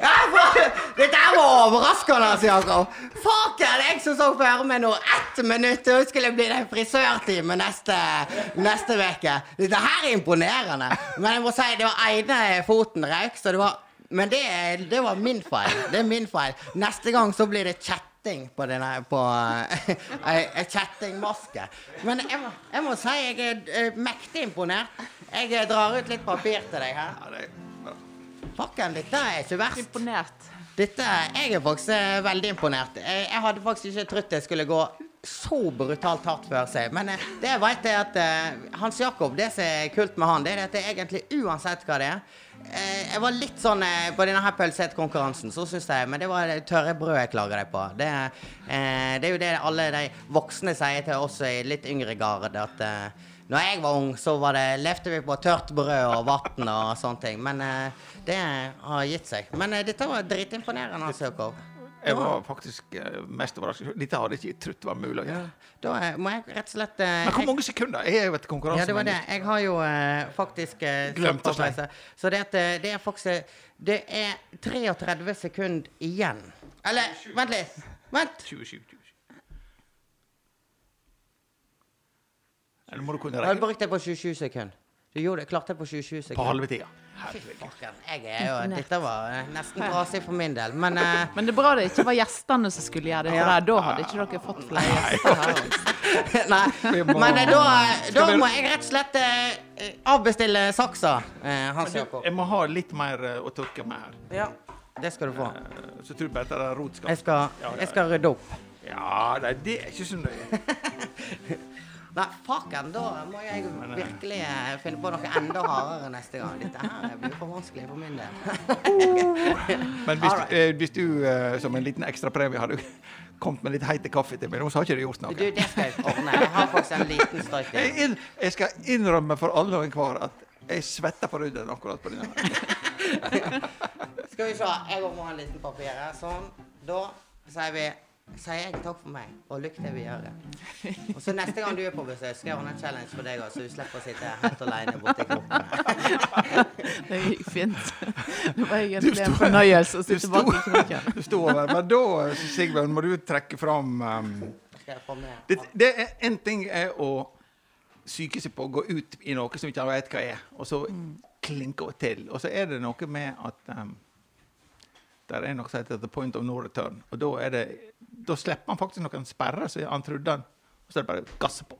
Ja, for- Dette her var overraskende, altså, Jakob. Fucken, jeg som så for meg nå ett minutt, og skulle bli den frisørtime neste neste uke. Dette her er imponerende. Men jeg må si, det var ene foten røyk, så det var Men det, det var min feil. Det er min feil. Neste gang så blir det kjetting på denne på ei ei kjettingmaske. Men jeg må, jeg må si jeg er eh, mektig imponert. Jeg eh, drar ut litt papir til deg her. Det er. Fucken, dette er ikke verst. Imponert. Dette, jeg er faktisk eh, veldig imponert. Jeg, jeg hadde faktisk ikke trodd det skulle gå så brutalt hardt før seg. Men eh, det jeg vet er at eh, Hans Jakob, det som er kult med han, det er at det egentlig uansett hva det er Jeg var litt sånn på denne her pølsekonkurransen, så syns jeg Men det var det tørre brød jeg klager deg på. Det, det er jo det alle de voksne sier til oss i litt yngre gard, at når jeg var ung, så var det, levde vi på tørt brød og vann og sånne ting. Men uh, det har gitt seg. Men uh, dette var dritimponerende, altså, Jakob. Jeg var faktisk eh, mest overrasket. Dette hadde jeg ikke trodd var mulig gjøre. Da må jeg rett og slett eh, Men hvor mange sekunder? Jeg er jo et Ja, konkurransemenneske. det var det. Jeg har jo eh, faktisk eh, Glemt å satt. Så det, at, det er faktisk Det er 33 sekunder igjen. Eller, vent litt. Vent. 27, Eller må du kunne Jeg har brukt det på 27 sekunder. Du gjorde det, klarte det på 27 på sekunder. halve tida. Jeg Dette var eh, nesten trasig for min del. Men uh... *laughs* Men det er bra det ikke var gjestene som skulle gjøre det, for Ja. da hadde ikke dere fått flere gjester her. *laughs* Nei. Men eh, da, da må jeg rett og slett uh, avbestille saksa, uh, Hans Jakob. Jeg må ha litt mer å tørke med her. Ja, det skal du få. Så tror jeg bare det er rot skal Jeg skal, jeg skal rydde opp. Ja, det er ikke så nøye. *laughs* Nei, fucken, da må jeg virkelig eh, finne på noe enda hardere neste gang. Dette her blir for vanskelig for min del. *laughs* Men hvis, right. eh, hvis du eh, som en liten ekstrapremie hadde kommet med litt heite kaffe til meg, så har ikke du gjort noe. Du, det skal jeg ordne. Jeg har faktisk en liten støyt Jeg, jeg skal innrømme for alle og enhver at jeg svetter på rydden akkurat på denne. *laughs* Skal vi se. Jeg må ha en liten papir her. Sånn. Da sier vi Sier jeg takk for meg, og lykke til videre. Og så neste gang du er på besøk, skal jeg ordne en challenge for deg òg, så du slipper å sitte helt alene borti kroppen. Det gikk fint. Det var egentlig en fornøyelse å sitte bak i kroken. Du sto over. Men da, Sigbjørn, må du trekke fram um, det, det er En ting er å psyke seg på å gå ut i noe som ikke han vet hva er, og så klinke til. Og så er det noe med at um, der er noe som heter the point of no return. Og da, er det, da slipper han faktisk noen sperrer som han trodde han Og så er det bare å gasse på.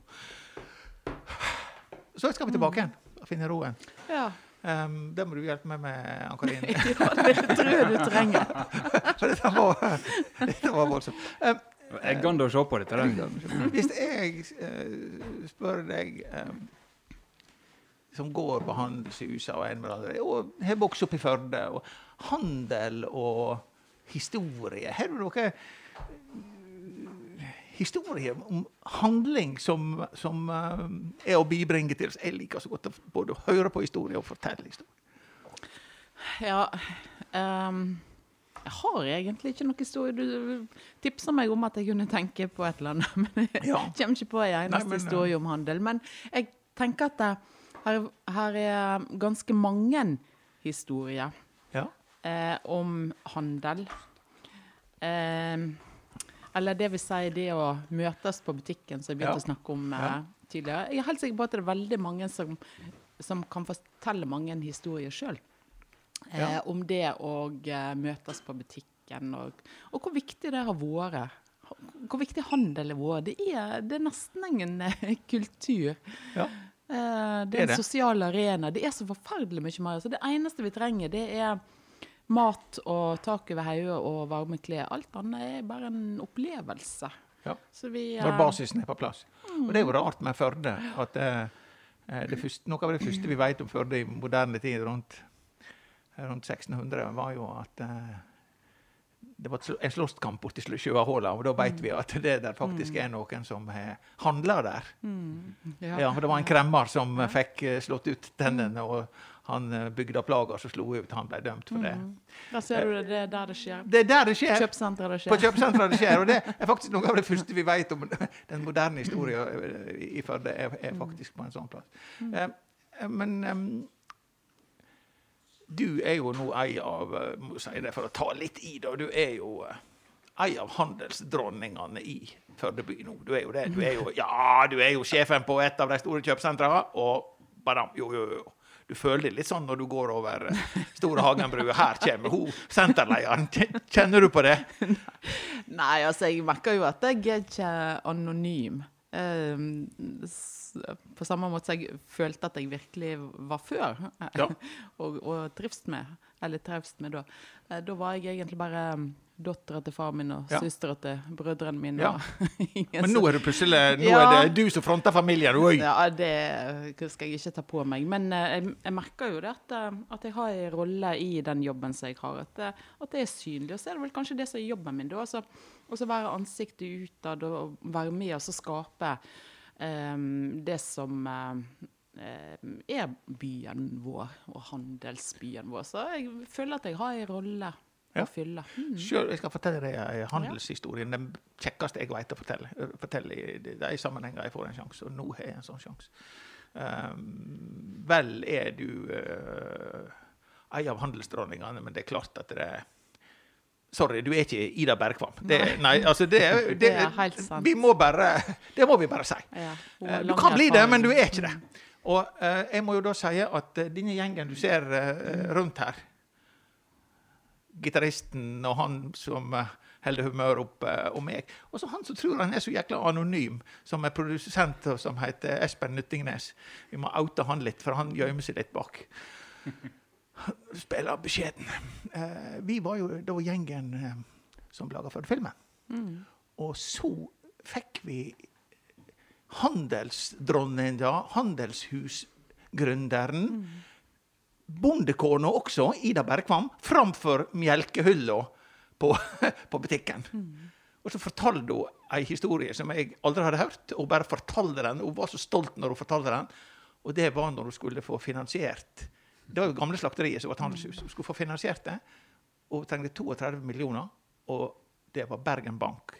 Så skal vi tilbake igjen og finne roen. Ja. Um, det må du hjelpe meg med, Ann-Karin. *laughs* ja, det tror jeg du trenger. *laughs* For dette var, dette var voldsomt. Um, Jeg gadd å se på dette. Hvis jeg uh, spør deg eh, som går på handelshuset og en med andre, og har vokst opp i Førde, og handel og historie Har du noe eh, historie om handling som, som eh, er å bibringe til oss? Jeg liker så godt å både høre på historie og fortelle historie. Ja, um, jeg har egentlig ikke noe historie. Du tipsa meg om at jeg kunne tenke på et eller annet, *laughs* men jeg Ja. kommer ikke på en eneste Nei, men, historie om handel. Men jeg tenker at det, her, her er ganske mange historier Ja. eh, om handel. Eh, eller det vil si det å møtes på butikken, som jeg begynte Ja. å snakke om eh, tidligere. Jeg er helt sikker på at det er veldig mange som, som kan fortelle mange historier sjøl. Eh, Ja. om det å eh, møtes på butikken, og, og hvor viktig det har vært. Hvor viktig handel har vært. Det er, det er nesten ingen eh, kultur. Ja. Eh, det er en det. sosial arena. Det er så forferdelig mye mer. Så det eneste vi trenger, det er mat og tak over hodet og varme klær. Alt annet er bare en opplevelse. Ja. Så vi Når eh, basisen er på plass. Og det er jo rart med Førde at eh, eh, det første, Noe av det første vi vet om Førde i moderne tid, rundt, rundt 1600, var jo at det var en slåsskamp borti Sjøahola, og da vet vi at det der faktisk er noen som eh, handler der. ja. Ja, for Det var en kremmer som eh, fikk eh, slått ut tennene, og han eh, bygde plager som slo ut. Han ble dømt for det. Da ser du det, det er der det skjer. Det er der det skjer. Kjøpesenteret det På skjer. kjøpesenteret det skjer. Og det er faktisk noe av det første vi vet om den moderne historien eh, i Førde, er, er faktisk på en sånn plass. Eh, eh, men du er jo nå ei av eh, må si det for å ta litt i, da. Du er jo eh, ei av handelsdronningene i Førde by nå. Du er jo det. Du er jo, ja, du er jo sjefen på et av de store kjøpesentrene, og badam, jo, jo, jo. Du føler det litt sånn når du går over eh, Store Hagenbrua. Her kommer hun senterlederen. Kjenner du på det? Nei, altså, jeg merker jo at jeg er ikke anonym. Ehm, på samme måte som jeg følte at jeg virkelig var før, Ja. *laughs* og, og trivst med, eller trevst med da. Eh, Da var jeg egentlig bare um, dattera til far min og Ja. søstera til brødrene mine. Ja. *laughs* Men nå er det plutselig nå Ja. er det du som fronter familien. Oi! Ja, det skal jeg ikke ta på meg. Men eh, jeg, jeg merker jo det at, eh, at jeg har en rolle i den jobben som jeg har. At, at det er synlig. Og så er det vel kanskje det som er jobben min. da, altså, Og så være ansiktet utad og være med og så skape um, det som eh, er byen vår, og handelsbyen vår. Så jeg føler at jeg har en rolle Ja. å fylle. Mm. Selv, jeg skal fortelle deg en handelshistorie. Den kjekkeste jeg vet å fortelle. fortelle i de, sammenhenger jeg får en sjanse, og nå har jeg en sånn sjanse. Um, vel er du uh, ei av handelsdronningene, men det er klart at det er Sorry, du er ikke Ida Bergkvam. Det, nei. altså det, *laughs* det, Det er helt sant. Vi må bare, det må vi bare si. Ja, Eh, Du kan bli det, men du er ikke det. Og eh, jeg må jo da si at eh, denne gjengen du ser eh, rundt her Gitaristen og han som eh, holder humøret oppe, og meg. Og så han som tror han er så jækla anonym, som er produsent og som heter Espen Nyttingnes. Vi må oute han litt, for han gjemmer seg litt bak. *laughs* Spiller beskjeden. Eh, vi var jo da gjengen eh, som laga filmen. Og så fikk vi handelsdronninga, handelshusgründeren, bondekona også, Ida Bergkvam, framfor melkehylla på, *laughs* på butikken. Og så fortalte hun ei historie som jeg aldri hadde hørt, og bare fortalte den. Hun var så stolt når hun fortalte den. Og det var når hun skulle få finansiert Det var jo gamle slakteriet som var et handelshus. Hun skulle få finansiert det, og hun trengte 32 millioner, og det var Bergen Bank.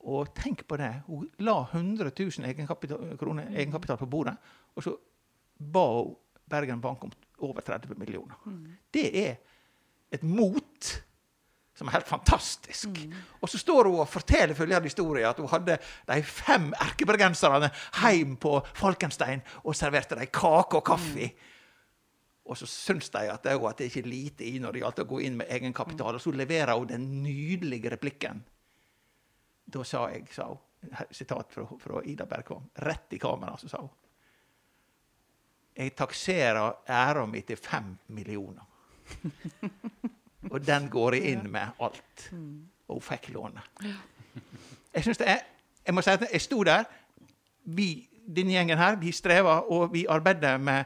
Og tenk på det. Hun la 100 000 egenkapital, kroner egenkapital på bordet, og så ba hun Bergen Bank om over 30 millioner. Det er et mot som er helt fantastisk. Og så står hun og forteller følgende historie, at hun hadde de fem erkebergenserne hjem på Falkenstein og serverte dem kake og kaffe. Og så syns de at det, at det ikke er lite i når det gjaldt å gå inn med egenkapital. Og så leverer hun den nydelige replikken. Da sa jeg, sa hun, sitat fra, fra Ida Bergkvam, rett i kamera, så sa hun Jeg takserer æra mi til fem millioner. *laughs* Og den går jeg inn med alt. Og hun fikk låne. Jeg synes det er, jeg må si at jeg sto der. Vi, denne gjengen her, vi streva, og vi arbeider med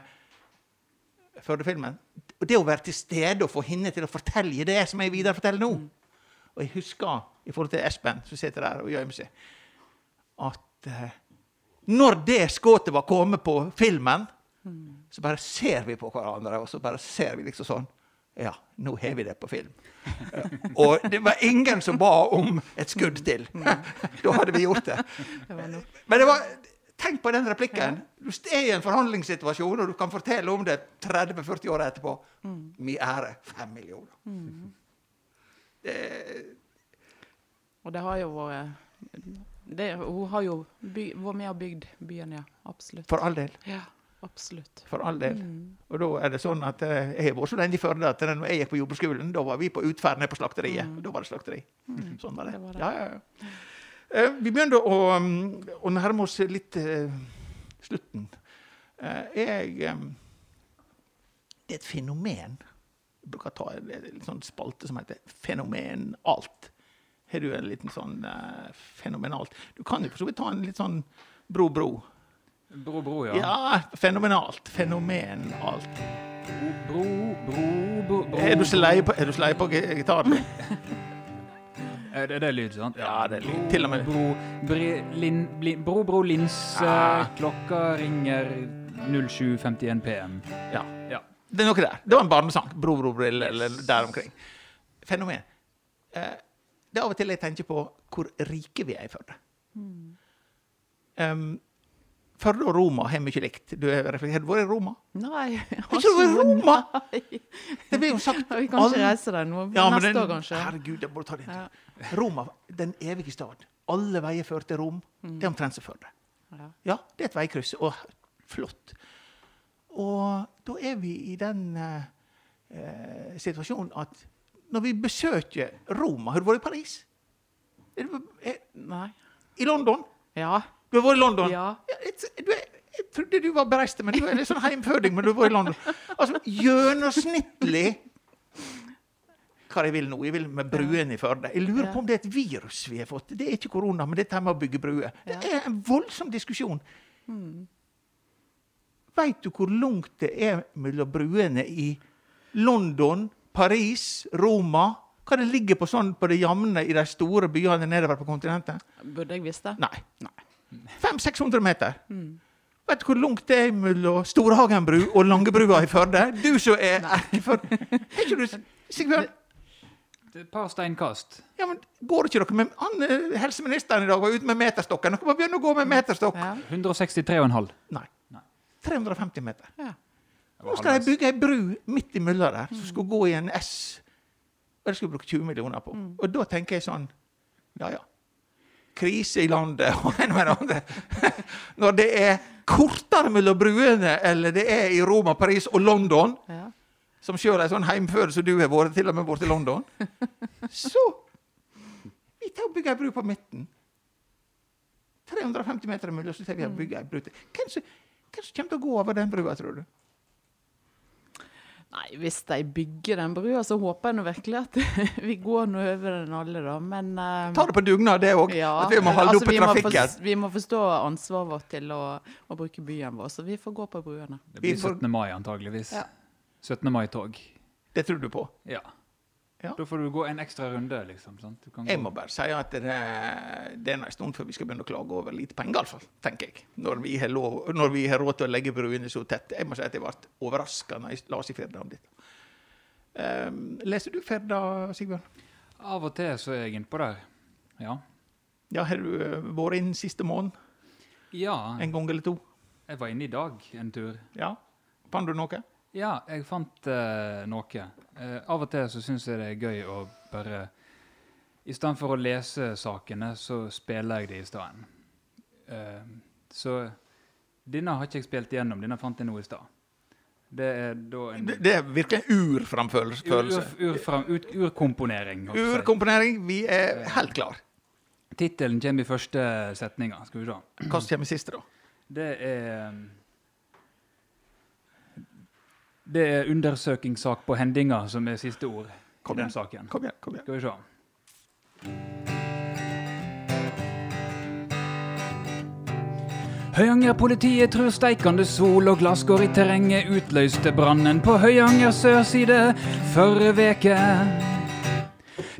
Førde-filmen. Og det å være til stede og få henne til å fortelle det som jeg videreforteller nå Og jeg husker, i forhold til Espen, som sitter der og gjemmer seg, at eh, når det skuddet var kommet på filmen, så bare ser vi på hverandre, og så bare ser vi liksom sånn Ja, nå har vi det på film. *laughs* Og det var ingen som ba om et skudd til. *laughs* da hadde vi gjort det. Men det var, tenk på den replikken. Du er i en forhandlingssituasjon, og du kan fortelle om det 30-40 år etterpå. Mi ære fem millioner. Det, Og det har jo vært det, Hun har jo by, vært med og bygd byen, ja. Absolutt. for all del. Ja, absolutt. For all del. Og da er det sånn at eh, jeg har vært så lenge i Førde at når jeg gikk på jordbruksskolen, da var vi på utferd ned på slakteriet. Da var det slakteri. *laughs* Sånn var det. Det var det. Ja, ja, ja. Eh, vi begynner å, um, å nærme oss litt eh, slutten. Eh, jeg eh, Det er et fenomen Jeg bruker å ta en, en sånn spalte som heter Fenomen alt. Har du en liten sånn uh, fenomenalt Du kan jo for så vidt ta en litt sånn bro, bro. Bro, bro, ja. Ja, fenomenalt. Fenomenalt. Bro, bro, bro, bro. Er du så lei på, er du så på gi- gitaren? *laughs* Er det, det er lyd, sant? Ja, det er lyd. Til og med- Bro, bre, lin, bli, bro, bro, linse. ja. Klokka ringer 07.51 PM. Ja. Ja. Det er noe der. Det var en barnesang. Bro, bro, brille, eller der omkring. Fenomen. Eh, det er av og til jeg tenker på hvor rike vi er i Førde. Um, Førde og Roma har mye likt. Du har reflektert. Har vært i Roma? Nei. *laughs* Har ikke du vært i Roma? Det blir jo sagt *laughs* Vi kan ikke reise der nå. Ja, Neste den- år, kanskje. Herregud, jeg må ta det. Ja. Roma, den evige stad. Alle veier fører til Rom. Det er omtrent som Førde. Ja. Ja, det er et veikryss. Og flott. Og da er vi i den eh, eh, situasjonen at når vi besøker Roma Har du vært i Paris? Er du, er, Nei. I London? Ja. Du har vært i London? Ja. et- du er, jeg trodde du var bereist, men du er litt sånn heimføding. Men du har vært i London. Altså, gjennomsnittlig Hva jeg vil nå? Jeg vil med bruene i Førde. Jeg lurer på om det er et virus vi har fått. Det er ikke korona, men dette her med å bygge bruer. Det er en voldsom diskusjon. Veit du hvor langt det er mellom bruene i London, Paris, Roma? Hva det ligger på sånn på det jevne i de store byene nedover på kontinentet? Burde jeg visst det? Nei. Nei. 500-600 meter. Vet du hvor langt det er mellom Storhagen bru og Langebrua i Førde? Du som er erkeførde. Er ikke du Sigbjørn? Et par steinkast. Ja, men går ikke dere med han, Helseministeren i dag var ute med meterstokken. Dere må begynne å gå med meterstokk. Ja. 163,5. Nei. Nei. 350 meter. ja. Nå skal de bygge ei bru midt imellom der, som skal gå i en S. Og det skal bruke 20 millioner på. Og da tenker jeg sånn Ja, ja. Krise i landet og en med det andre. Når det er kortere mellom bruene eller det er i Roma, Paris og London, ja. som sjøl er sånn heimfødt som du har vært, til og med borte i London, *laughs* så Vi tar og bygger ei bru på midten. 350 meter imellom, så tar vi og bygger ei bru til. Hvem som kommer til å gå over den brua, tror du? Nei, hvis de bygger den brua, så håper jeg nå virkelig at *laughs* vi går nå over den alle, da. Men uh, Ta det på dugnad, det òg. ja, at vi må holde altså, oppe må trafikken. vi må forstå ansvaret vårt til å, å bruke byen vår, så vi får gå på bruene. Det blir 17. mai, antageligvis. Ja. 17. mai-tog. Det tror du på. Ja. Ja. Da får du gå en ekstra runde, liksom. Sant? Du kan Jeg må bare si at det, det er en stund før vi skal begynne å klage over lite penger, iallfall. Tenker jeg. Når vi, lov, når vi har råd til å legge bruene så tett. Jeg må si at jeg ble overraska når jeg las i Firda om dette. Um, leser du Firda, Sigbjørn? Av og til så er jeg innpå der. Ja. Ja, Har du eh, vært inn siste måned? Ja, En gang eller to? jeg var inne i dag en tur. Ja. Fant du noe? Ja, jeg fant uh, noe. Uh, av og til så syns jeg det er gøy å bare I stedet for å lese sakene, så spiller jeg de i stedet. Uh, så denne har ikke jeg spilt igjennom. Denne fant jeg nå i stad. Det er da en Det, det virker urframfølelse. ur, ur, urkomponering. si. Urkomponering. Vi er helt klar. Tittelen kommer i første setninga. Skal vi se. Hva kommer i siste, da? Det er Det er undersøkingssak på hendinga som er siste ord Kom i den saken. Kom igjen. kom igjen. Skal vi se. Høyanger-politiet tror steikende sol og glasskår i terrenget utløste brannen på Høyanger sørside førre veke.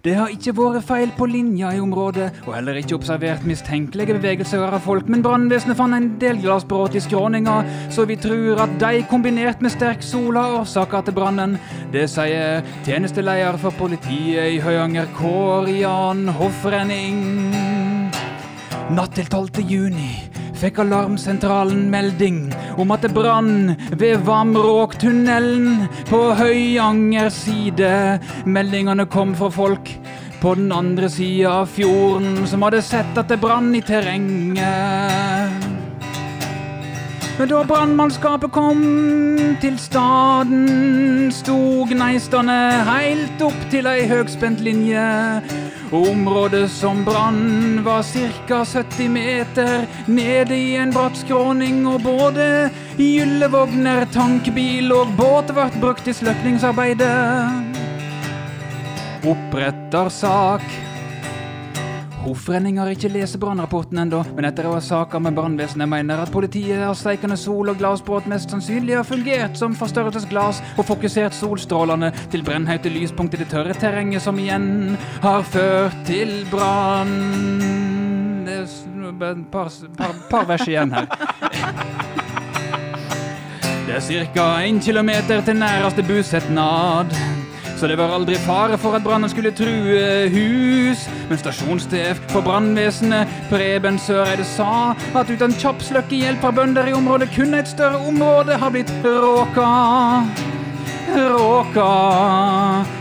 Det har ikke vært feil på linja i området, og heller ikke observert mistenkelige bevegelser av folk, men brannvesenet fant en del glassbrudd i skråninga, så vi tror at de, kombinert med sterk sol, har årsaka til brannen. Det sier tjenesteleder for politiet i Høyanger, Kårian Hoffrenning. Natt til 12. juni fikk alarmsentralen melding om at det brann ved Vamråktunnelen på Høyanger side. Meldingene kom fra folk på den andre sida av fjorden som hadde sett at det brann i terrenget. Men da brannmannskapet kom til staden, sto gneistene heilt opp til ei høgspent linje. Området som brann var ca. 70 meter nede i en bratt skråning, og både gyllevogner, tankbil og båt ble brukt i sløkningsarbeidet. Oppretter sak. Hoffrenning har ikke lest brannrapporten ennå, men etter å ha saka med brannvesenet mener at politiet har steikende sol og glassbrudd mest sannsynlig har fungert som forstørrelsesglass og fokusert solstrålene til brennhøyte lyspunkt i det tørre terrenget, som igjen har ført til brann. Et par, par, par vers igjen her. Det er ca. én kilometer til næreste busetnad. Så det var aldri fare for at brannen skulle true hus. Men stasjonssjef for brannvesenet, Preben Søreide, sa at uten kjapp sløkkehjelp fra bønder i området kunne et større område ha blitt råka. Råka.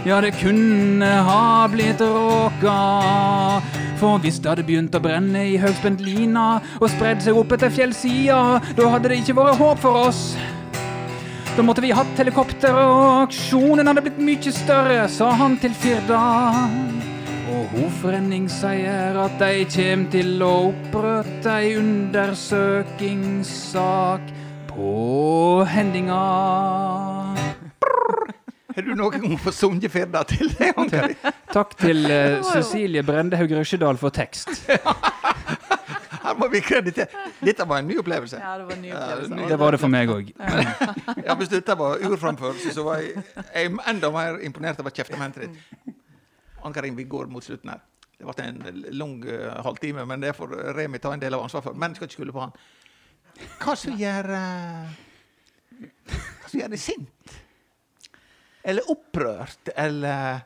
Ja, det kunne ha blitt råka. For hvis det hadde begynt å brenne i høyspent lina og spredd seg opp etter fjellsida, da hadde det ikke vært håp for oss. Da måtte vi hatt helikopter, og aksjonen hadde blitt mye større, sa han til Firda. Og Hofrenning sier at de kjem til å opprette ei undersøkingssak på hendinga. Har du noen gang fått sunget Firda til det? Takk til uh, Cecilie Brendehaug Røsjedal for tekst. *laughs* Her må vi kreditere. Dette var en ny opplevelse. Ja, det var en ny Ja, opplevelse. Det var det for meg òg. Ja, Hvis dette var urframførelse, så var jeg, jeg enda mer imponert over kjeftamentet ditt. Ann-Karin, vi går mot slutten her. Det ble en lang uh, halvtime, men det får Remi ta en del av ansvaret for. Men jeg skal ikke skylde på han. Hva som gjør uh, Hva som gjør deg sint? Eller opprørt? Eller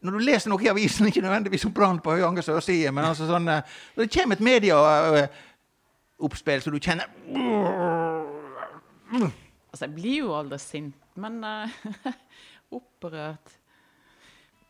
Når du leser noe i avisen, ikke nødvendigvis om brann på Høyanger sørside, men altså sånn eh, Når det kommer et medieoppspill så du kjenner Altså, jeg blir jo aldri sint, men uh, *laughs* opprørt.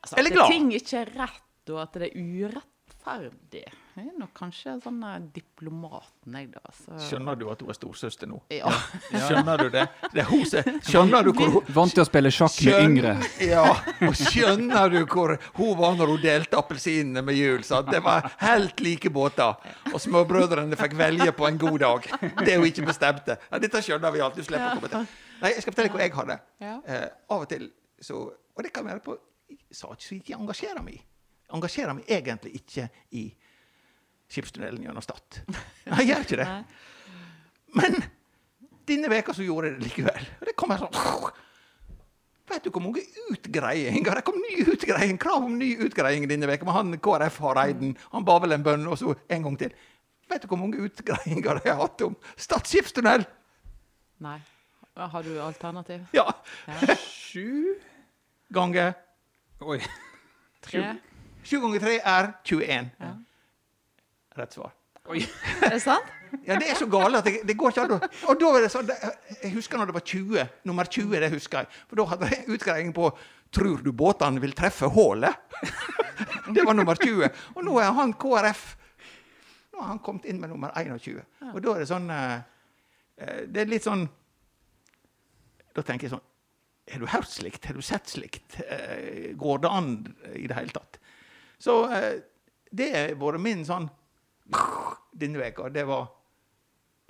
Altså, Eller At ting ikke er rett, og at det er urettferdig. Jeg er nok kanskje sånn eh, diplomaten, jeg, da. Så. Skjønner du at hun er storsøster nå? Ja. Skjønner du det? det er hun skjønner du hvor hun Vant til å spille sjakk med yngre. Ja, og skjønner du hvor hun var når hun delte appelsinene med jul? sant? Det var helt like båter. Og småbrødrene fikk velge på en god dag. Det hun ikke bestemte. Ja, dette skjønner vi alt. Du slipper å komme til. Nei, jeg skal fortelle hvor jeg har det. Eh, av og til så Og det kan være på saker som ikke engasjerer meg. Engasjerer meg egentlig ikke i skipstunnelen gjennom Stad. Jeg gjør ikke det. Men denne veka så gjorde jeg det likevel. Og det kom en sånn Vet du hvor mange utgreiinger? Det kom ny utgreiing, krav om ny utgreiing denne veka med han KrF Hareiden. Han ba vel en bønn, og så en gang til. Vet du hvor mange utgreiinger de har hatt om Stad skipstunnel? Nei. Har du alternativ? Ja. Ja. Sju ganger Oi. Tre? Sju ganger tre er 21. Ja. Rett svar. Oi. *laughs* Er det sant? Ja, det er så gale at det, det går ikke an å Og da var det sånn Jeg husker når det var 20. Nummer 20, det husker jeg. For da hadde jeg utgreiing på Tror du båtene vil treffe hullet? *laughs* det var nummer 20. Og nå er han KrF Nå har han kommet inn med nummer 21. Og da er det sånn eh, eh, Det er litt sånn Da tenker jeg sånn Har du hørt slikt? Har du sett slikt? Eh, Går det an i det hele tatt? Så det har vært min sånn denne veka, det var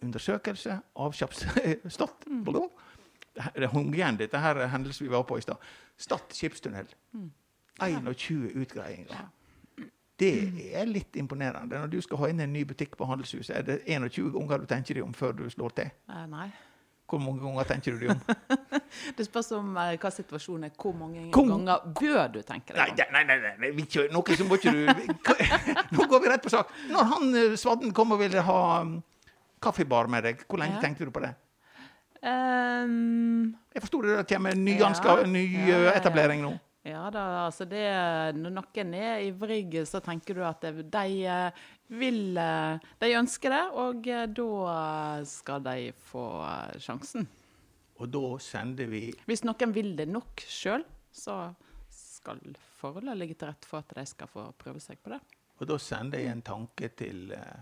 undersøkelse, av avkjappsstått Det hung igjen, dette her hendelsen vi var på i stad. Stad skipstunnel. 21 utgreiinger. Det er litt imponerende. Når du skal ha inn en ny butikk på handelshuset, er det 21 ganger du tenker deg om før du slår til. Eh, nei. Hvor mange ganger tenker du deg om? *laughs* Det spørs om eh, hva situasjonen er. Hvor mange Hvor- ganger bør du tenke deg om? nei, nei, nei, nei vi kjører noe som må ikke du *laughs* Nå går vi rett på sak. Når han eh, Svadden kom og ville ha um, kaffebar med deg, hvor lenge Ja. tenkte du på det? Um, Jeg forsto det kommer en ny, Ja. eh, ja, etablering nå. ja da, altså det Når noen er ivrig, så tenker du at de vil eh, De ønsker det, og eh, da skal de få sjansen. Og da sender vi Hvis noen vil det nok sjøl, så skal forholdene ligge til rette for at de skal få prøve seg på det. Og da sender jeg en tanke til eh,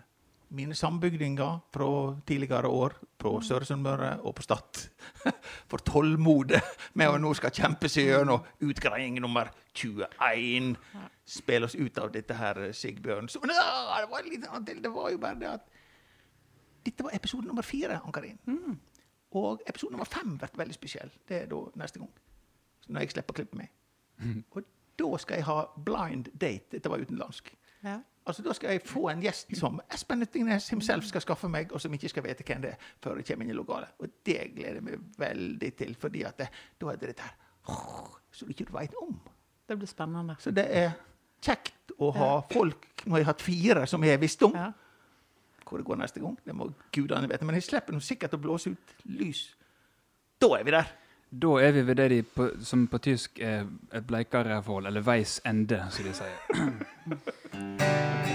mine sambygdinger fra tidligere år på Søre Sunnmøre og på Stad *laughs* for tålmodet med å nå skal kjempe seg gjennom utgreiing nummer 21. Spille oss ut av dette her, Sigbjørn. Så, men, det, var litt annet til. det var jo bare det at dette var episode nummer fire, Ann-Karin. Og episode nummer fem blir veldig spesiell. Det er da neste gang. Når jeg slipper å klippe meg. Og da skal jeg ha blind date. Dette var utenlandsk. Ja. Altså, Da skal jeg få en gjest som Espen Nyttingnes himself skal skaffe meg, og som ikke skal vite hvem det er før jeg kommer inn i lokalet. Og det gleder jeg meg veldig til, fordi at det, da er det dette her som du ikke veit om. Det blir spennende. Så det er kjekt å ha folk Nå har jeg hatt fire som jeg har visst om. Ja. Hvor det går neste gang, det må gudene vite. Men jeg slipper nå sikkert å blåse ut lys. Da er vi der. Da er vi ved det de på, som på tysk er et bleikere forhold, eller veis ende, som de sier. *clears throat*